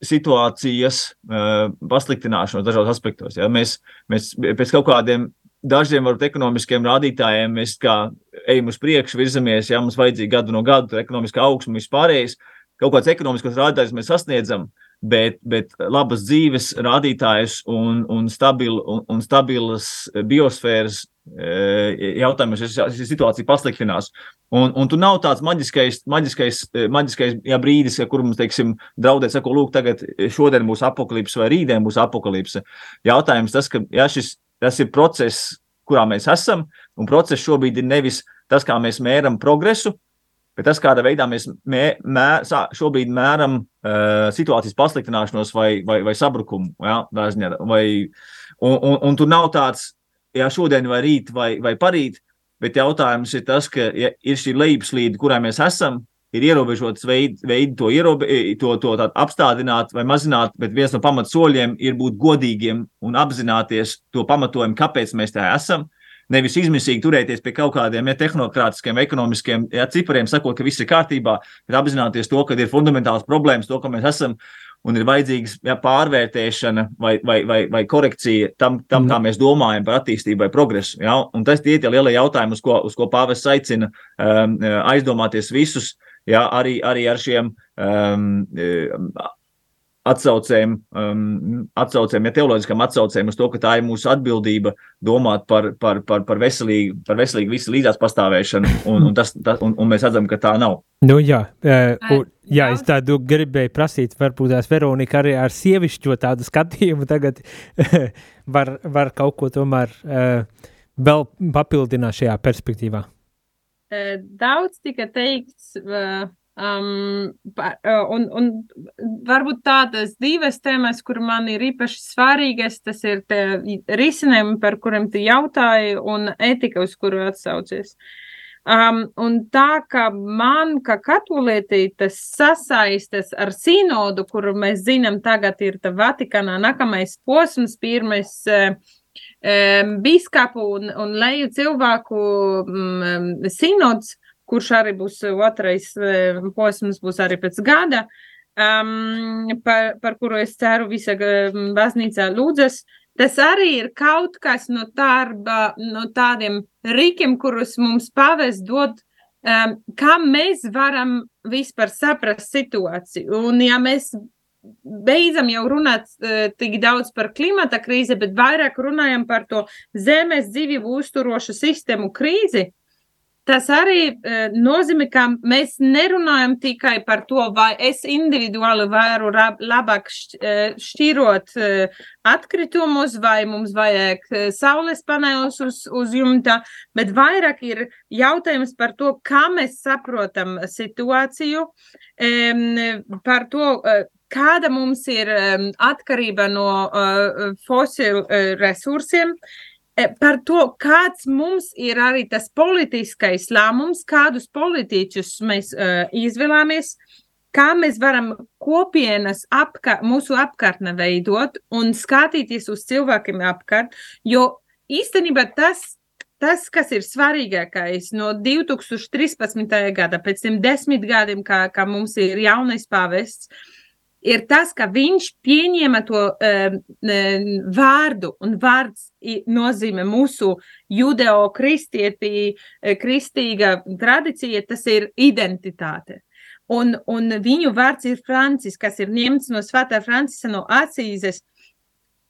situācijas uh, pasliktināšanos dažādos aspektos. Ja? Mēs, mēs pēc kaut kādiem dažiem varbūt ekonomiskiem rādītājiem mēs ejam uz priekšu, virzamies, ja mums vajadzīgi gadu no gada, ekonomiskā augsme vispārējais. Kaut kāds ekonomiskos rādītājus mēs sasniedzam, bet, bet labas dzīves rādītājus un, un, stabil, un, un stabilas biosfēras jautājumos šī situācija pasliktinās. Un, un tur nav tāds maģiskais, maģiskais, maģiskais jā, brīdis, ja, kur mums, teiksim, draudēt, saka, lūk, tagad šodien būs apakalipse vai rītdien būs apakalipse. Jautājums tas, ka jā, šis, tas ir process, kurā mēs esam, un process šobrīd ir nevis tas, kā mēs mēram progresu, bet tas, kādā veidā mēs mē, mē, šobrīd mēram uh, situācijas pasliktināšanos vai, vai, vai sabrukumu, ja, ziņā, vai, un, un, un tur nav tāds, ja šodien vai rīt vai, vai parīt, bet jautājums ir tas, ka ja ir šī lejupslīde, kurā mēs esam, ir ierobežots veids, veid to, ierobe, to, to apstādināt vai mazināt, bet viens no pamatsoļiem ir būt godīgiem un apzināties to pamatojumu, kāpēc mēs tā esam. Nevis izmisīgi turēties pie kaut kādiem ja, tehnokrātiskiem, ekonomiskiem ja, cipariem, sakot, ka viss ir kārtībā, bet apzināties to, ka ir fundamentāls problēmas, to, ka mēs esam un ir vajadzīga ja, pārvērtēšana vai, vai, vai, vai korekcija tam, tam mm. kā mēs domājam par attīstību vai progresu. Ja? Un tas tie ir lielie jautājumi, uz ko, uz ko pāvests aicina um, aizdomāties visus. Uh, ja, arī, arī ar šiem um, atsaucēm, um, atsaucēm, ja teoloģiskām atsaucēm uz to, ka tā ir mūsu atbildība domāt par, par, par, par veselīgu, par veselīgu visu līdzās pastāvēšanu, un, un, tas, tas, un, un mēs redzam, ka tā nav. Nu, jā, uh, jā, es tādu gribēju prasīt, varbūt tās Veronika arī ar sievišķo tādu skatījumu tagad var, var kaut ko tomēr uh, vēl papildināt šajā perspektīvā. Daudz tika teikts, um, par, un, un varbūt tādas divas tēmas, kur man ir īpaši svarīgas, tas ir risinājumi, par kuriem tu jautāji, un etika, uz kuru atsaucies. Um, un tā kā man, kā katolietī, tas sasaistas ar sinodu, kuru mēs zinām, tagad ir Vatikānā nākamais posms, pirmais uh, biskapu un, un leju cilvēku um, sinods, kurš arī būs otrais posms, būs arī pēc gada, um, par, par kuru es ceru visa baznīca lūdzas. Tas arī ir kaut kas no, tārba, no tādiem rīkiem, kurus mums pavest dod, um, kā mēs varam vispār saprast situāciju. Un ja mēs beidzam jau runāt uh, tik daudz par klimata krīzi, bet vairāk runājam par to zemes dzīvību uzturošu sistēmu krīzi. Tas arī uh, nozīmē, ka mēs nerunājam tikai par to, vai es individuāli varu labāk šķirot uh, atkritumus, vai mums vajag saules paneļus uz, uz jumta, bet vairāk ir jautājums par to, kā mēs saprotam situāciju, um, par to, kāda mums ir um, atkarība no uh, fosilu uh, resursiem, e, par to, kāds mums ir arī tas politiskais lēmums, kādus politiķus mēs uh, izvēlamies, kā mēs varam kopienas apka, mūsu apkārtnē veidot un skatīties uz cilvēkiem apkārt, jo īstenībā tas, tas, kas ir svarīgākais no 2013. gada, pēc tiem desmit gadiem, kā, kā mums ir jaunais pavests, uh, ir tas, ka viņš pieņēma to uh, vārdu, un vārds nozīmē mūsu judeo-kristietī, eh, tradīcija, tas ir identitāte. Un, un viņu vārds ir Francis, kas ir ņemts no Svētā Francisa no Asīzes,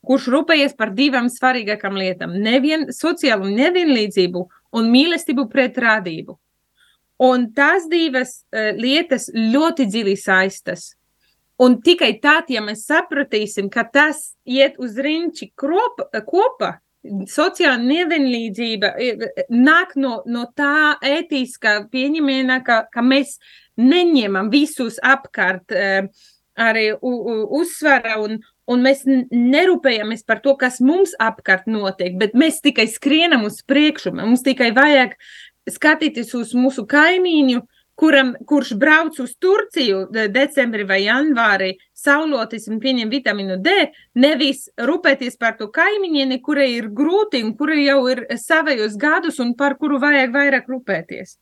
kurš rūpējies par divām svarīgākām lietām - nevien, sociālu nevienlīdzību un mīlestību pret radību. Un tās divas uh, lietas ļoti dziļi saistas. Un tikai tad, ja mēs sapratīsim, ka tas iet uz kropa, kopā, sociāla nevienlīdzība nāk no, no tā ētiskā pieņemiena, ka, ka mēs neņemam visus apkārt arī uzsvara un, un mēs nerūpējamies par to, kas mums apkārt notiek, bet mēs tikai skrienam uz priekšu, mums tikai vajag skatīties uz mūsu kaimiņu, uh, kuram, kurš brauc uz Turciju decembrī vai janvārī, sauloties un pieņem vitamīnu D, nevis rūpēties par to kaimiņieni, kurai ir grūti un kura jau ir savējos gadus un par kuru vajag vairāk rūpēties.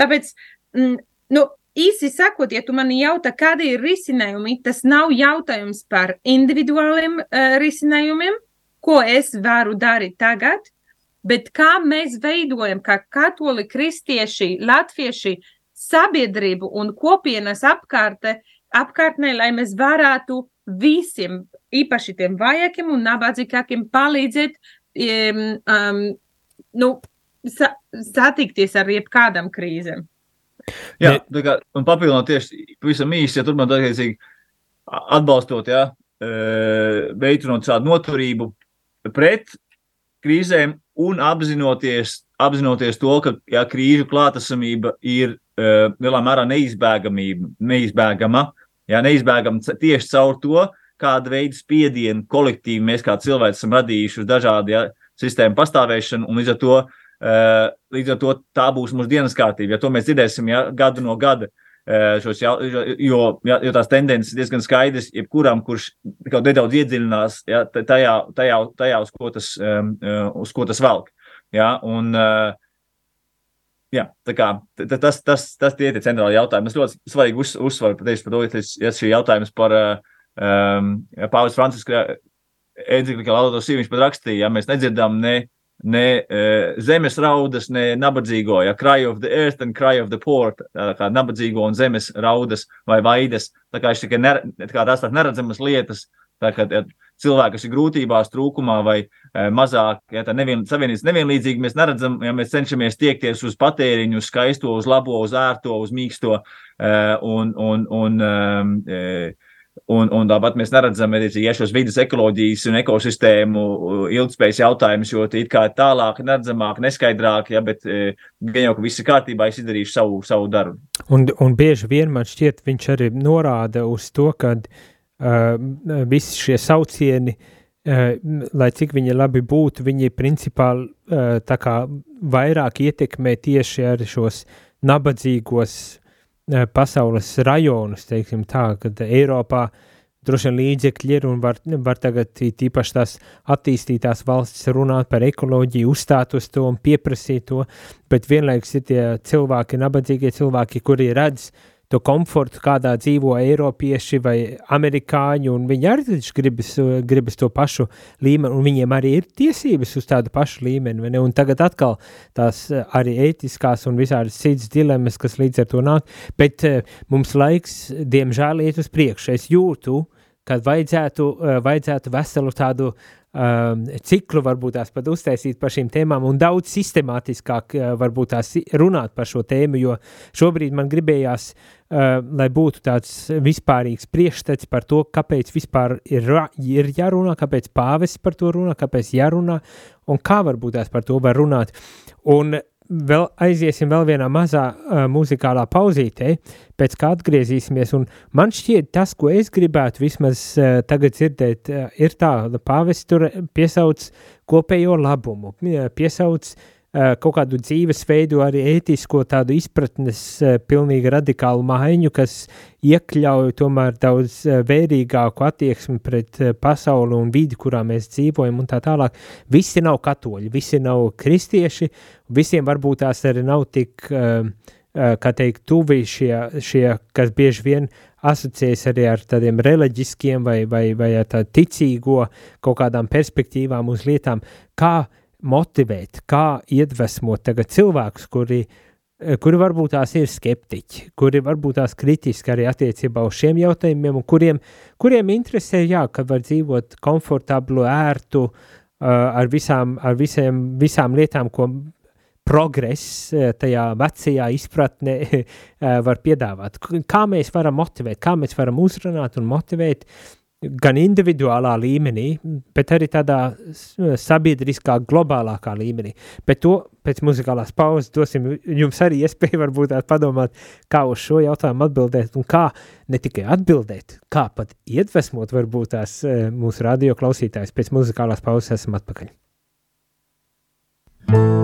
Tāpēc, mm, nu, īsi sakot, ja tu mani jautā, kādi ir risinājumi, tas nav jautājums par individuāliem uh, risinājumiem, ko es varu darīt tagad, bet kā mēs veidojam, kā katoļi, kristieši, latvieši, sabiedrību un kopienas apkārte, apkārtnē, lai mēs varētu visiem, īpaši tiem vājākiem un nabadzīgākiem, palīdzēt um, nu, sa satikties ar jebkādām krīzēm. Jā, tā kā, papildinot tieši pavisam īsi, ja turpināt attiecīgi atbalstot, jā, veicinot tādu noturību pret krīzēm un apzinoties, apzinoties to, ka jā, krīžu klātesamība ir lielā mērā neizbēgama. Jā, neizbēgama tieši caur to, kāda veida spiedienu kolektīvi mēs kā cilvēki esam radījuši uz dažādu ja, sistēmu pastāvēšanu, līdz ar to, līdz ar to tā būs mūsu dienas kārtība. Ja to mēs dzirdēsim ja, gadu no gada, šos, ja, jo, ja, jo tās tendences diezgan skaidras, jebkuram, kurš kaut nedaudz iedziļinās ja, tajā, tajā, tajā, uz ko tas, uz ko tas velk. Ja, un, uh, Jā, tā kā, tas, tas, tas tie ir centrāli jautājumi. Es ļoti svarīgi uz, uzsvaru pateicu par to, ja šī jautājums par um, Pāvils Franciska enciklikā Laudato Si, viņš pat rakstīja, ja mēs nedzirdam ne, ne uh, zemes raudas, ne nabadzīgo, ja cry of the earth and cry of the poor, tā kā nabadzīgo un zemes raudas vai vaidas, tā kā, tikai ner, kā tās tās neredzamas lietas, tā kā ja, cilvēki, kas ir grūtībās, trūkumā vai e, mazāk, ja nevien, savienības nevienlīdzīgi mēs neredzam, ja mēs cenšamies tiekties uz patēriņu, uz skaisto, uz labo, uz ērto, uz mīksto e, un, un, un e, Un, un tāpat mēs neredzam ja šos vidas ekoloģijas un ekosistēmu ilgspējas jautājumus, jo tie ir kā tālāk, neredzamāk, neskaidrāk, ja, bet gan jau, ka viss ir kārtībā, es izdarīšu savu, savu darbu. Un, un bieži vien man šķiet, viņš arī norāda uz to, ka uh, visi šie saucieni, lai cik viņi labi būtu, viņi principā vairāk ietekmē tieši ar šos nabadzīgos pasaules rajonus, teiksim tā, kad Eiropā droši vien līdzekļi ir un var, var tagad tīpaši tās attīstītās valstis runāt par ekoloģiju, uzstāt uz to un pieprasīt to, bet vienlaikus ir tie cilvēki, nabadzīgie cilvēki, kuri redz uh, to komfortu, kādā dzīvo Eiropieši vai Amerikāņi, un viņi arī gribas, gribas to pašu līmeni, un viņiem arī ir tiesības uz tādu pašu līmeni, un tagad atkal tās arī ētiskās un visādas citas dilemmas, kas līdz ar to nāk, bet uh, mums laiks, diemžēl, iet uz priekšu. Es jūtu, ka vajadzētu, uh, vajadzētu veselu tādu um, ciklu, varbūt tās pat uztaisīt par šīm tēmām un daudz sistemātiskāk uh, varbūt tās runāt par šo tēmu, jo šobrīd man gribējās, uh, lai būtu tāds vispārīgs priekšstats par to, kāpēc vispār ir, ir jārunā, kāpēc pāvests par to runā, kāpēc jārunā un kā varbūt tās par to var runāt. Un vēl aiziesim vēl vienā mazā uh, muzikālā pauzītē, pēc kā atgriezīsimies, un man šķiet tas, ko es gribētu vismaz uh, tagad dzirdēt, uh, ir tā, pāvis tur piesauc kopējo labumu, piesauc uh, kaut kādu dzīvesveidu, arī ētisko tādu izpratnes eh, pilnīgi radikālu maiņu, kas iekļauj tomēr daudz eh, vērīgāku attieksmi pret pasauli un vidi, kurā mēs dzīvojam un tā tālāk. Visi nav katoļi, visi nav kristieši, visiem varbūt tās arī nav tik, kā teikt, tuvi šie, šie kas bieži vien asociējas arī ar tādiem reliģiskiem vai, vai, vai ar tādu ticīgo kaut kādām perspektīvām uz lietām, kā uh, motivēt, kā iedvesmot tagad cilvēkus, kuri, eh, kuri varbūt tās ir skeptiķi, kuri varbūt tās kritiski arī attiecībā uz šiem jautājumiem, un kuriem, kuriem interesē, jā, ka var dzīvot komfortablu, ērtu, uh, ar, visām, ar visiem, visām lietām, ko progress eh, tajā vecajā izpratnē var piedāvāt. Kā mēs varam motivēt, kā mēs varam uzrunāt un motivēt uh, gan individuālā līmenī, bet arī tādā sabiedriskā, globālākā līmenī. Bet to pēc muzikālās pauzes dosim jums arī iespēju varbūt padomāt, kā uz šo jautājumu atbildēt un kā ne tikai atbildēt, kā pat iedvesmot varbūt tās e, mūsu radio klausītājs. Pēc muzikālās pauzes esam atpakaļ. Thank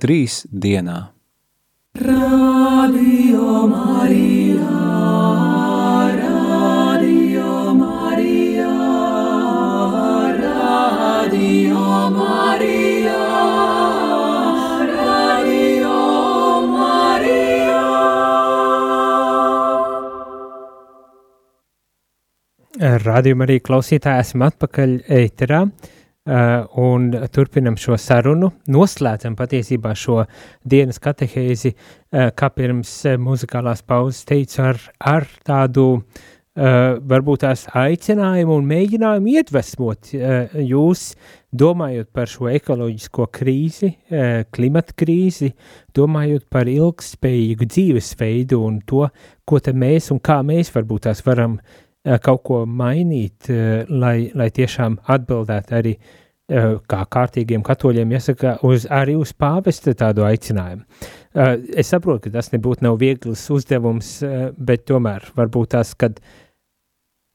trīs dienā. Radio Marijā. Radījumā arī klausītāji esam atpakaļ ēterā uh, un turpinam šo sarunu. Noslēdzam patiesībā šo dienas katehēzi, uh, kā pirms uh, muzikālās pauzes teicu, ar, ar tādu uh, varbūt tās aicinājumu un mēģinājumu iedvesmot uh, jūs, domājot par šo ekoloģisko krīzi, uh, klimata krīzi, domājot par ilgspējīgu dzīvesveidu un to, ko te mēs un kā mēs varbūt tās varam uh, Eh, kaut ko mainīt, eh, lai, lai tiešām atbildētu arī eh, kā kārtīgiem katoļiem, jāsaka, uz, arī uz pāvesta tādu aicinājumu. Es saprotu, ka tas nebūtu nav viegls uzdevums, bet tomēr varbūt tas, kad,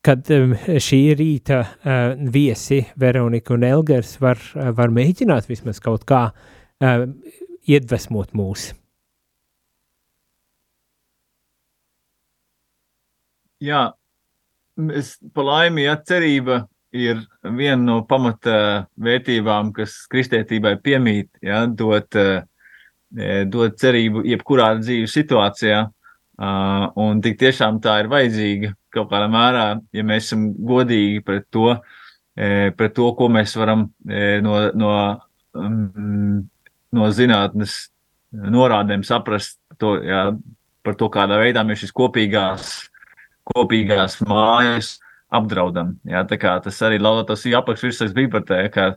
kad šī rīta viesi Veronika un Elgers var, var mēģināt vismaz kaut kā iedvesmot mūs. Jā, es pa laimi, ja cerība ir viena no pamata vērtībām, kas kristietībai piemīt, ja, dot, e, dot cerību jebkurā dzīves situācijā. Un tik tiešām tā ir vajadzīga kaut kādā mērā, ja mēs esam godīgi pret to, e, pret to ko mēs varam e, no, no, mm, no zinātnes norādēm saprast to, ja, par to, kādā veidā mēs šīs kopīgās kopīgās mājas apdraudam. Jā, tā kā tas arī tas ir apakšvirsaks bibliotē, ka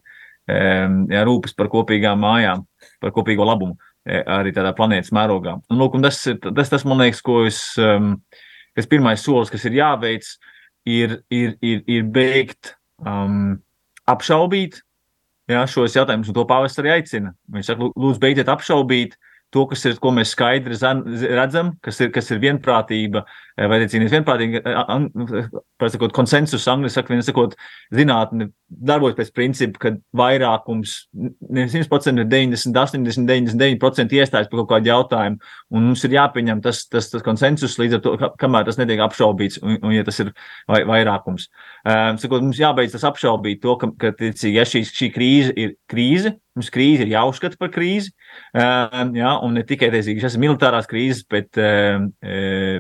jā, rūpes par kopīgām mājām, par kopīgo labumu arī tādā planētas mērogā. Un, lūk, un tas, tas, tas, man liekas, ko es, kas pirmais solis, kas ir jāveic, ir, ir, ir, ir beigt um, apšaubīt jā, šos jautājumus, un to pāvests arī aicina. Viņš saka, lūdzu, beidziet apšaubīt to, kas ir, ko mēs skaidri redzam, kas ir, kas ir vienprātība, eh, vai cīnīties vienprātīgi, pasakot, konsensus, angļu saka, viens sakot, zinātne darbojas pēc principa, ka vairākums, nevis 100%, bet 90, 80, 99% iestājas par kaut kādu jautājumu, un mums ir jāpieņem tas, tas, tas konsensus līdz ar to, kamēr tas netiek apšaubīts, un, un ja tas ir vai, vairākums. Um, sakot, mums jābeidz tas apšaubīt to, ka, ka ticīgi, ja šī, šī krīze ir krīze, Mums krīze ir jāuzskata par krīzi. Uh, jā, un ne tikai teicīgi, šis ir militārās krīzes, bet, uh,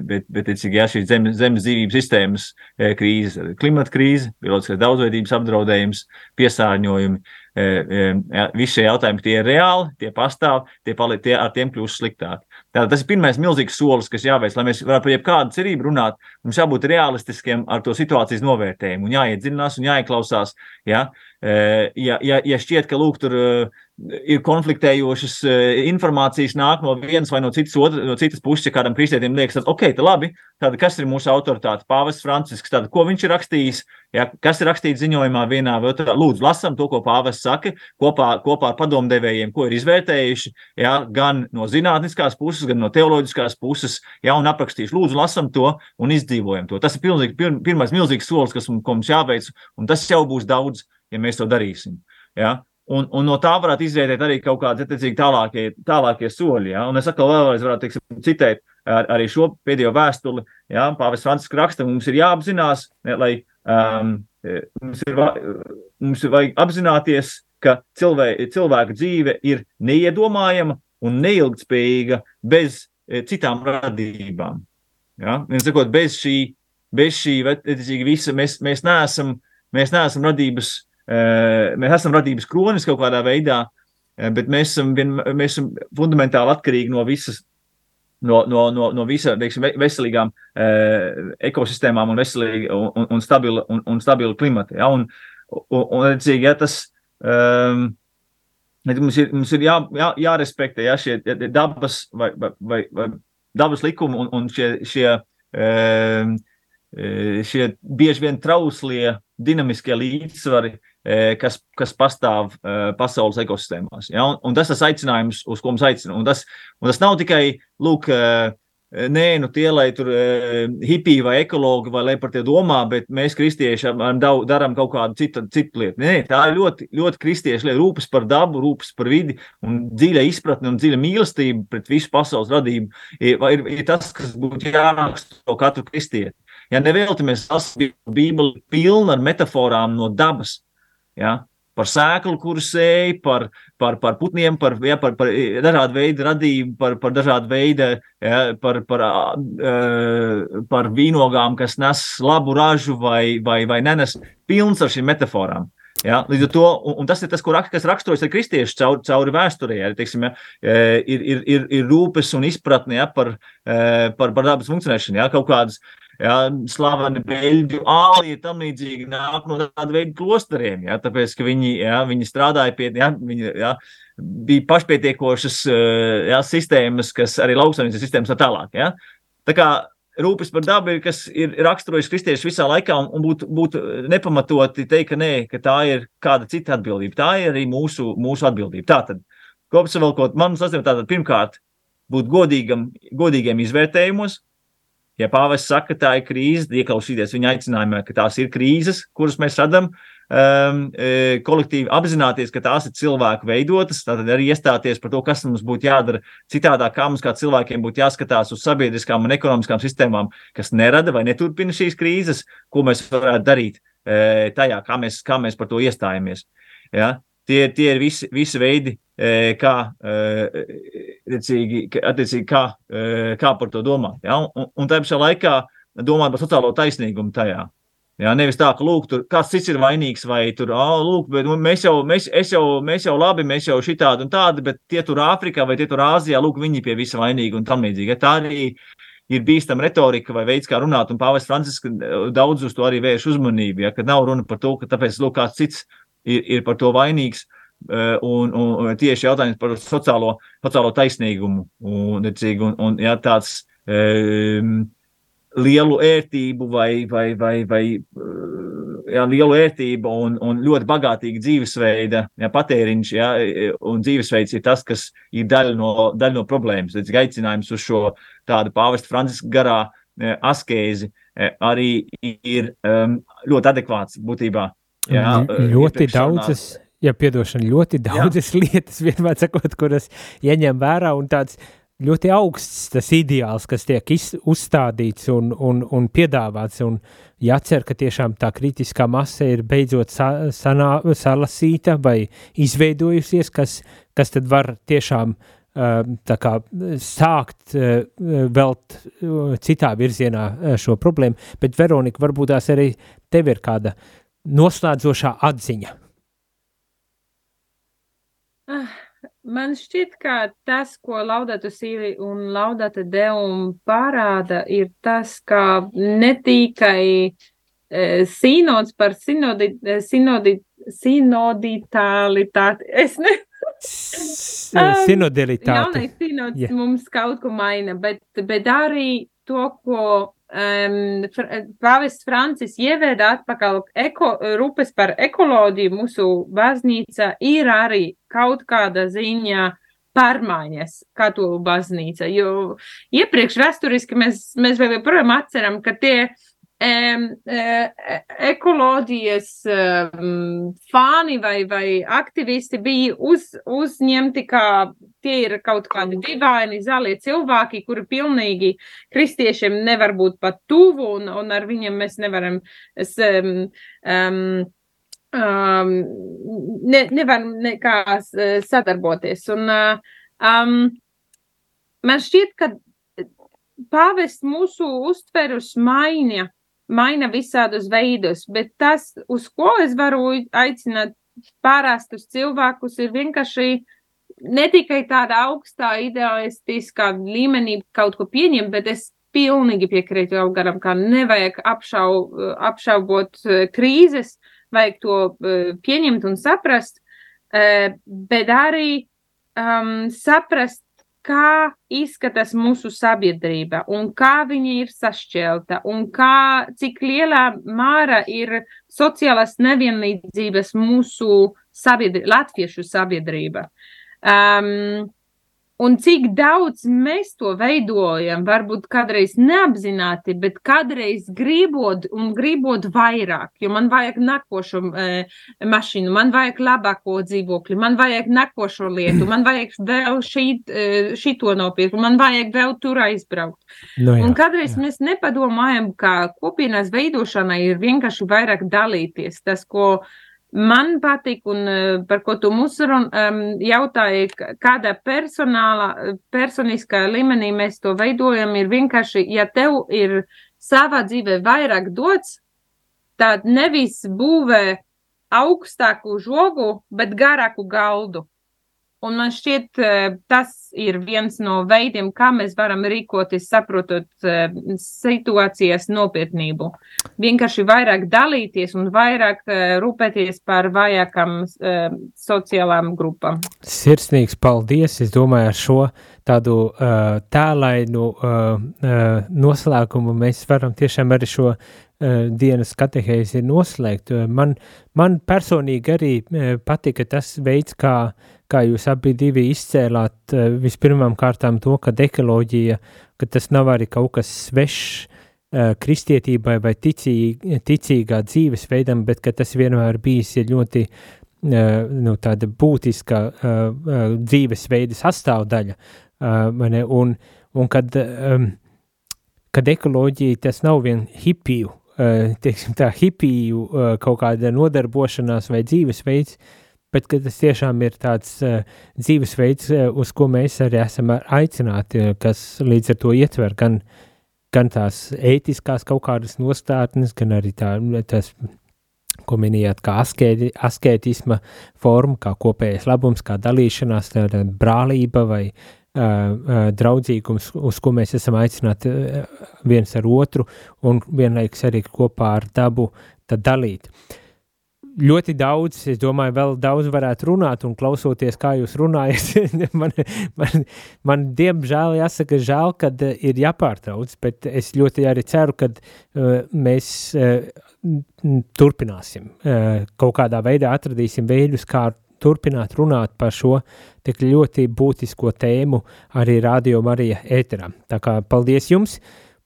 bet, bet teicīgi, jā, šīs zemes, zemes dzīvības sistēmas uh, krīzes, klimata krīze, bioloģiskās daudzveidības apdraudējums, piesārņojumi. Jā, visi šie jautājumi tie ir reāli, tie pastāv, tie, pali, tie ar tiem kļūst sliktāki. Tātad tas ir pirmais milzīgs solis, kas jāveic, lai mēs varētu par jebkādu cerību runāt. Mums jābūt realistiskiem ar to situācijas novērtējumu un jāiedziļinās un jāieklausās. Ja? Ja, ja, ja šķiet, ka lūk, tur ir konfliktējošas informācijas, nāk no vienas vai no citas, otras, no citas puses, ja kādam kristietim liekas, tad ok, tad labi, tad kas ir mūsu autoritāte? Pāvests Francisks, tad ko viņš ir rakstījis, ja, kas ir rakstīts ziņojumā vienā vai otrā. Lūdzu, lasam to, ko pāvests saka, kopā, kopā ar padomdevējiem, ko ir izvērtējuši, ja, gan no zinātniskās puses, gan no teoloģiskās puses, ja, un aprakstījuši. Lūdzu, lasam to un izdzīvojam to. Tas ir pilnīgi, pir, pirmais milzīgs solis, kas mums jāveic, un tas jau būs daudz ja mēs to darīsim. Ja? Un, un no tā varētu izrietēt arī kaut kādi tālākie, tālākie soļi. Ja? Un es atkal vēlreiz varētu teiksim, citēt ar, arī šo pēdējo vēstuli. Ja? Pāvis Francisks raksta, mums ir jāapzinās, ne, lai um, mums, ir, mums ir vajag apzināties, ka cilvē, cilvēka dzīve ir neiedomājama un neilgtspējīga bez e, citām radībām. Ja? Sakot, bez šī, bez šī visa mēs, mēs neesam Mēs neesam radības, mēs esam radības kronis kaut kādā veidā, eh, bet mēs esam, vien, mēs esam fundamentāli atkarīgi no visas. No, no, no, no visām veselīgām eh, ekosistēmām un, veselīgi, un, un, stabila, un, un stabila klimata. Ja? Un, un, un, redzīgi, ja tas, um, mums ir, mums ir jā, jā, jārespektē ja, šie dabas, vai, vai, vai, dabas likumi un, un šie, šie um, šie bieži vien trauslie, dinamiskie līdzsvari, kas, kas pastāv pasaules ekosistēmās. Ja? Un, un tas ir tas aicinājums, uz ko mums aicina. Un tas, un tas nav tikai lūk, Nē, nu tie, lai tur e, hipiji vai ekologi vai lai par tie domā, bet mēs, kristieši, darām kaut kādu citu, citu lietu. Nē, tā ir ļoti, ļoti kristieša lieta. Rūpes par dabu, rūpes par vidi un dziļa izpratne un dziļa mīlestība pret visu pasaules radību ir, ir, ir tas, kas būtu jāraksturo katru kristieti. Ja nevelti mēs lasām Bībeli pilnu ar metaforām no dabas. Ja? par sēklu, kuru sēja, par, par, par putniem, par, ja, par, par dažādu veidu radību, par, par dažādu veidu, ja, par, par, uh, par vīnogām, kas nes labu ražu vai, vai, vai nenes pilns ar šīm metaforām. Ja, līdz ar to, un, un tas ir tas, rak, kas raksturojas ar kristiešu cauri, cauri vēsturē. Ja, teiksim, ja, ir, ir, ir, ir rūpes un izpratne ja, par, par, par dabas funkcionēšanu. Ja, kaut kādas uh, ja, slaveni beļģu āli un tam līdzīgi nāk no tāda veida klosteriem, ja, tāpēc, ka viņi, ja, viņi strādāja pie, ja, viņi, ja, bija pašpietiekošas ja, sistēmas, kas arī lauksaimniecības sistēmas tā tālāk. Ja. Tā kā rūpes par dabu ir, kas ir raksturojis kristiešus visā laikā, un, un būtu, būtu nepamatoti teikt, ka nē, ka tā ir kāda cita atbildība. Tā ir arī mūsu, mūsu atbildība. Tātad, kopsavilkot, man ir tātad pirmkārt būt godīgam, godīgiem izvērtējumos, Ja pāvests saka, ka tā ir krīze, ieklausīties viņa aicinājumā, ka tās ir krīzes, kuras mēs redzam, um, e, kolektīvi apzināties, ka tās ir cilvēku veidotas, tad arī iestāties par to, kas mums būtu jādara citādāk, kā mums kā cilvēkiem būtu jāskatās uz sabiedriskām un ekonomiskām sistēmām, kas nerada vai neturpina šīs krīzes, ko mēs varētu darīt e, tajā, kā mēs, kā mēs par to iestājamies. Ja? Tie, tie ir visi, visi veidi, kā, attiecīgi, attiecīgi, kā, kā par to domāt. Ja? Un, un tā pašā laikā domāt par sociālo taisnīgumu tajā. Jā, nevis tā, ka lūk, tur kāds cits ir vainīgs, vai tur, ah, lūk, bet mēs jau, mēs, jau, mēs jau labi, mēs jau šitādi un tādi, bet tie tur Āfrikā vai tie tur Āzijā, lūk, viņi pie visa vainīgi un tam līdzīgi. Ja tā arī ir bīstama retorika vai veids, kā runāt, un Pāvils Francisks daudz uz to arī vērš uzmanību, ja, kad nav runa par to, ka tāpēc, lūk, kāds cits ir, ir par to vainīgs. Eh, un, un tieši jautājums par sociālo, sociālo taisnīgumu un, un, un jā, tāds um, lielu ērtību vai, vai, vai, vai eh, jā, lielu ērtību un, un ļoti bagātīgu dzīvesveida jā, patēriņš jā, un dzīvesveids ir tas, kas ir daļa no, daļa no problēmas. Tad aicinājums uz šo tādu pāvesta Franciska garā askēzi arī ir um, ļoti adekvāts būtībā. Jā, ļoti daudzas, ja piedošana, ļoti daudzas Jā. lietas, vienmēr sakot, kuras ieņem vērā un tāds ļoti augsts tas ideāls, kas tiek iz, uzstādīts un, un, un piedāvāts, un jācer, ka tiešām tā kritiskā masa ir beidzot sa, sanā, salasīta vai izveidojusies, kas, kas tad var tiešām uh, tā kā sākt velt citā virzienā šo problēmu, bet Veronika, varbūt tās arī tev ir kāda noslēdzošā atziņa? Ah, man šķiet, ka tas, ko Laudata Sīvi un Laudata Deum parāda, ir tas, ka ne tikai e, sinods par sinodi, e, sinodi, sinoditālitāti, es ne, Sinodilitāte. Jaunais sinods yeah. mums kaut ko maina, bet, bet arī to, ko um, Pāvests Francis ieveda atpakaļ eko, rūpes par ekoloģiju mūsu baznīca ir arī kaut kāda ziņā pārmaiņas katoļu baznīca, jo iepriekš vēsturiski mēs, mēs vēl joprojām atceram, ka tie ekoloģijas fāni vai, vai aktivisti bija uz, uzņemti, kā tie ir kaut kādi divaini zaļie cilvēki, kuri pilnīgi kristiešiem nevar būt pat tuvu, un, un ar viņiem mēs nevaram es, um, um, ne, nevaram nekā sadarboties. Un, um, man šķiet, ka pāvests mūsu uztverus maiņa maina visādus veidus, bet tas, uz ko es varu aicināt pārāstus cilvēkus, ir vienkārši ne tikai tādā augstā idealistiskā līmenī kaut ko pieņemt, bet es pilnīgi piekrītu Elgaram, ka nevajag apšau, apšaubot e, krīzes, vajag to e, pieņemt un saprast, e, bet arī um, saprast, kā izskatās mūsu sabiedrība un kā viņa ir sašķelta un kā, cik lielā māra ir sociālās nevienlīdzības mūsu sabiedrība, latviešu sabiedrība. Um, Un cik daudz mēs to veidojam, varbūt kādreiz neapzināti, bet kādreiz gribot un gribot vairāk, jo man vajag nākošo e, mašīnu, man vajag labāko dzīvokli, man vajag nākošo lietu, man vajag vēl šīt, e, šito nopirkt, man vajag vēl tur aizbraukt. No nu jā, un kādreiz jā. mēs nepadomājam, ka kopienas veidošana ir vienkārši vairāk dalīties. Tas, ko Man patīk, un uh, par ko tu mums um, jautāji, kādā personālā, personiskā līmenī mēs to veidojam, ir vienkārši, ja tev ir savā dzīvē vairāk dots, tad nevis būvē augstāku žogu, bet garāku galdu. Un man šķiet, eh, tas ir viens no veidiem, kā mēs varam rīkoties, saprotot eh, situācijas nopietnību. Vienkārši vairāk dalīties un vairāk eh, rūpēties par vājākām sociālām grupām. Sirsnīgs paldies! Es domāju, ar šo tādu tēlainu noslēgumu mēs varam tiešām arī šo dienas katehēzi noslēgt. Man, man personīgi arī patika tas veids, kā kā jūs abi divi izcēlāt uh, vispirmām kārtām to, ka ekoloģija, ka tas nav arī kaut kas svešs uh, kristietībai vai ticī, ticīgā dzīvesveidam, bet ka tas vienmēr bijis ļoti uh, nu, tāda būtiska dzīvesveida sastāvdaļa. Un, un kad, um, kad ekoloģija tas nav vien hipiju, teiksim tā, hipiju kaut kāda nodarbošanās vai dzīvesveids, bet tas tiešām ir tāds uh, dzīvesveids, uh, uz ko mēs arī esam aicināti, uh, kas līdz ar to ietver gan, gan tās ētiskās kaut kādas nostātnes, gan arī tā, tas, ko minējāt, kā askēti, askētisma forma, kā kopējais labums, kā dalīšanās, tāda brālība vai uh, draudzīgums, uz ko mēs esam aicināti viens ar otru un vienlaikus arī kopā ar dabu dalīt. Uh, ļoti daudz, es domāju, vēl daudz varētu runāt, un klausoties, kā jūs runājat, man, man, man diemžēl jāsaka, žēl, kad uh, ir jāpārtrauc, bet es ļoti arī ceru, ka uh, mēs uh, turpināsim, uh, kaut kādā veidā atradīsim veidus, kā turpināt runāt par šo tik ļoti būtisko tēmu arī Radio Marija ēterā. Tā kā paldies jums!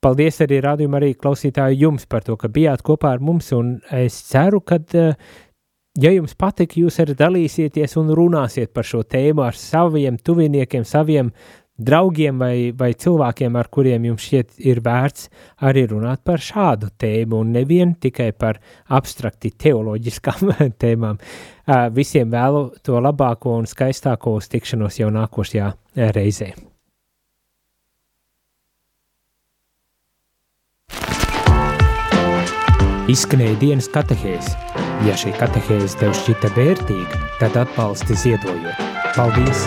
Paldies arī rādījumam, arī klausītāju jums par to, ka bijāt kopā ar mums, un es ceru, ka, eh, ja jums patika, jūs arī dalīsieties un runāsiet par šo tēmu ar saviem tuviniekiem, saviem draugiem vai, vai cilvēkiem, ar kuriem jums šķiet ir vērts arī runāt par šādu tēmu, un nevien tikai par abstrakti teoloģiskām tēmām. Visiem vēlu to labāko un skaistāko uz tikšanos jau nākošajā reizē. Izskanēja dienas katehēs. Ja šī katehēze tev šķita vērtīga, tad atbalsti ziedojot. Paldies!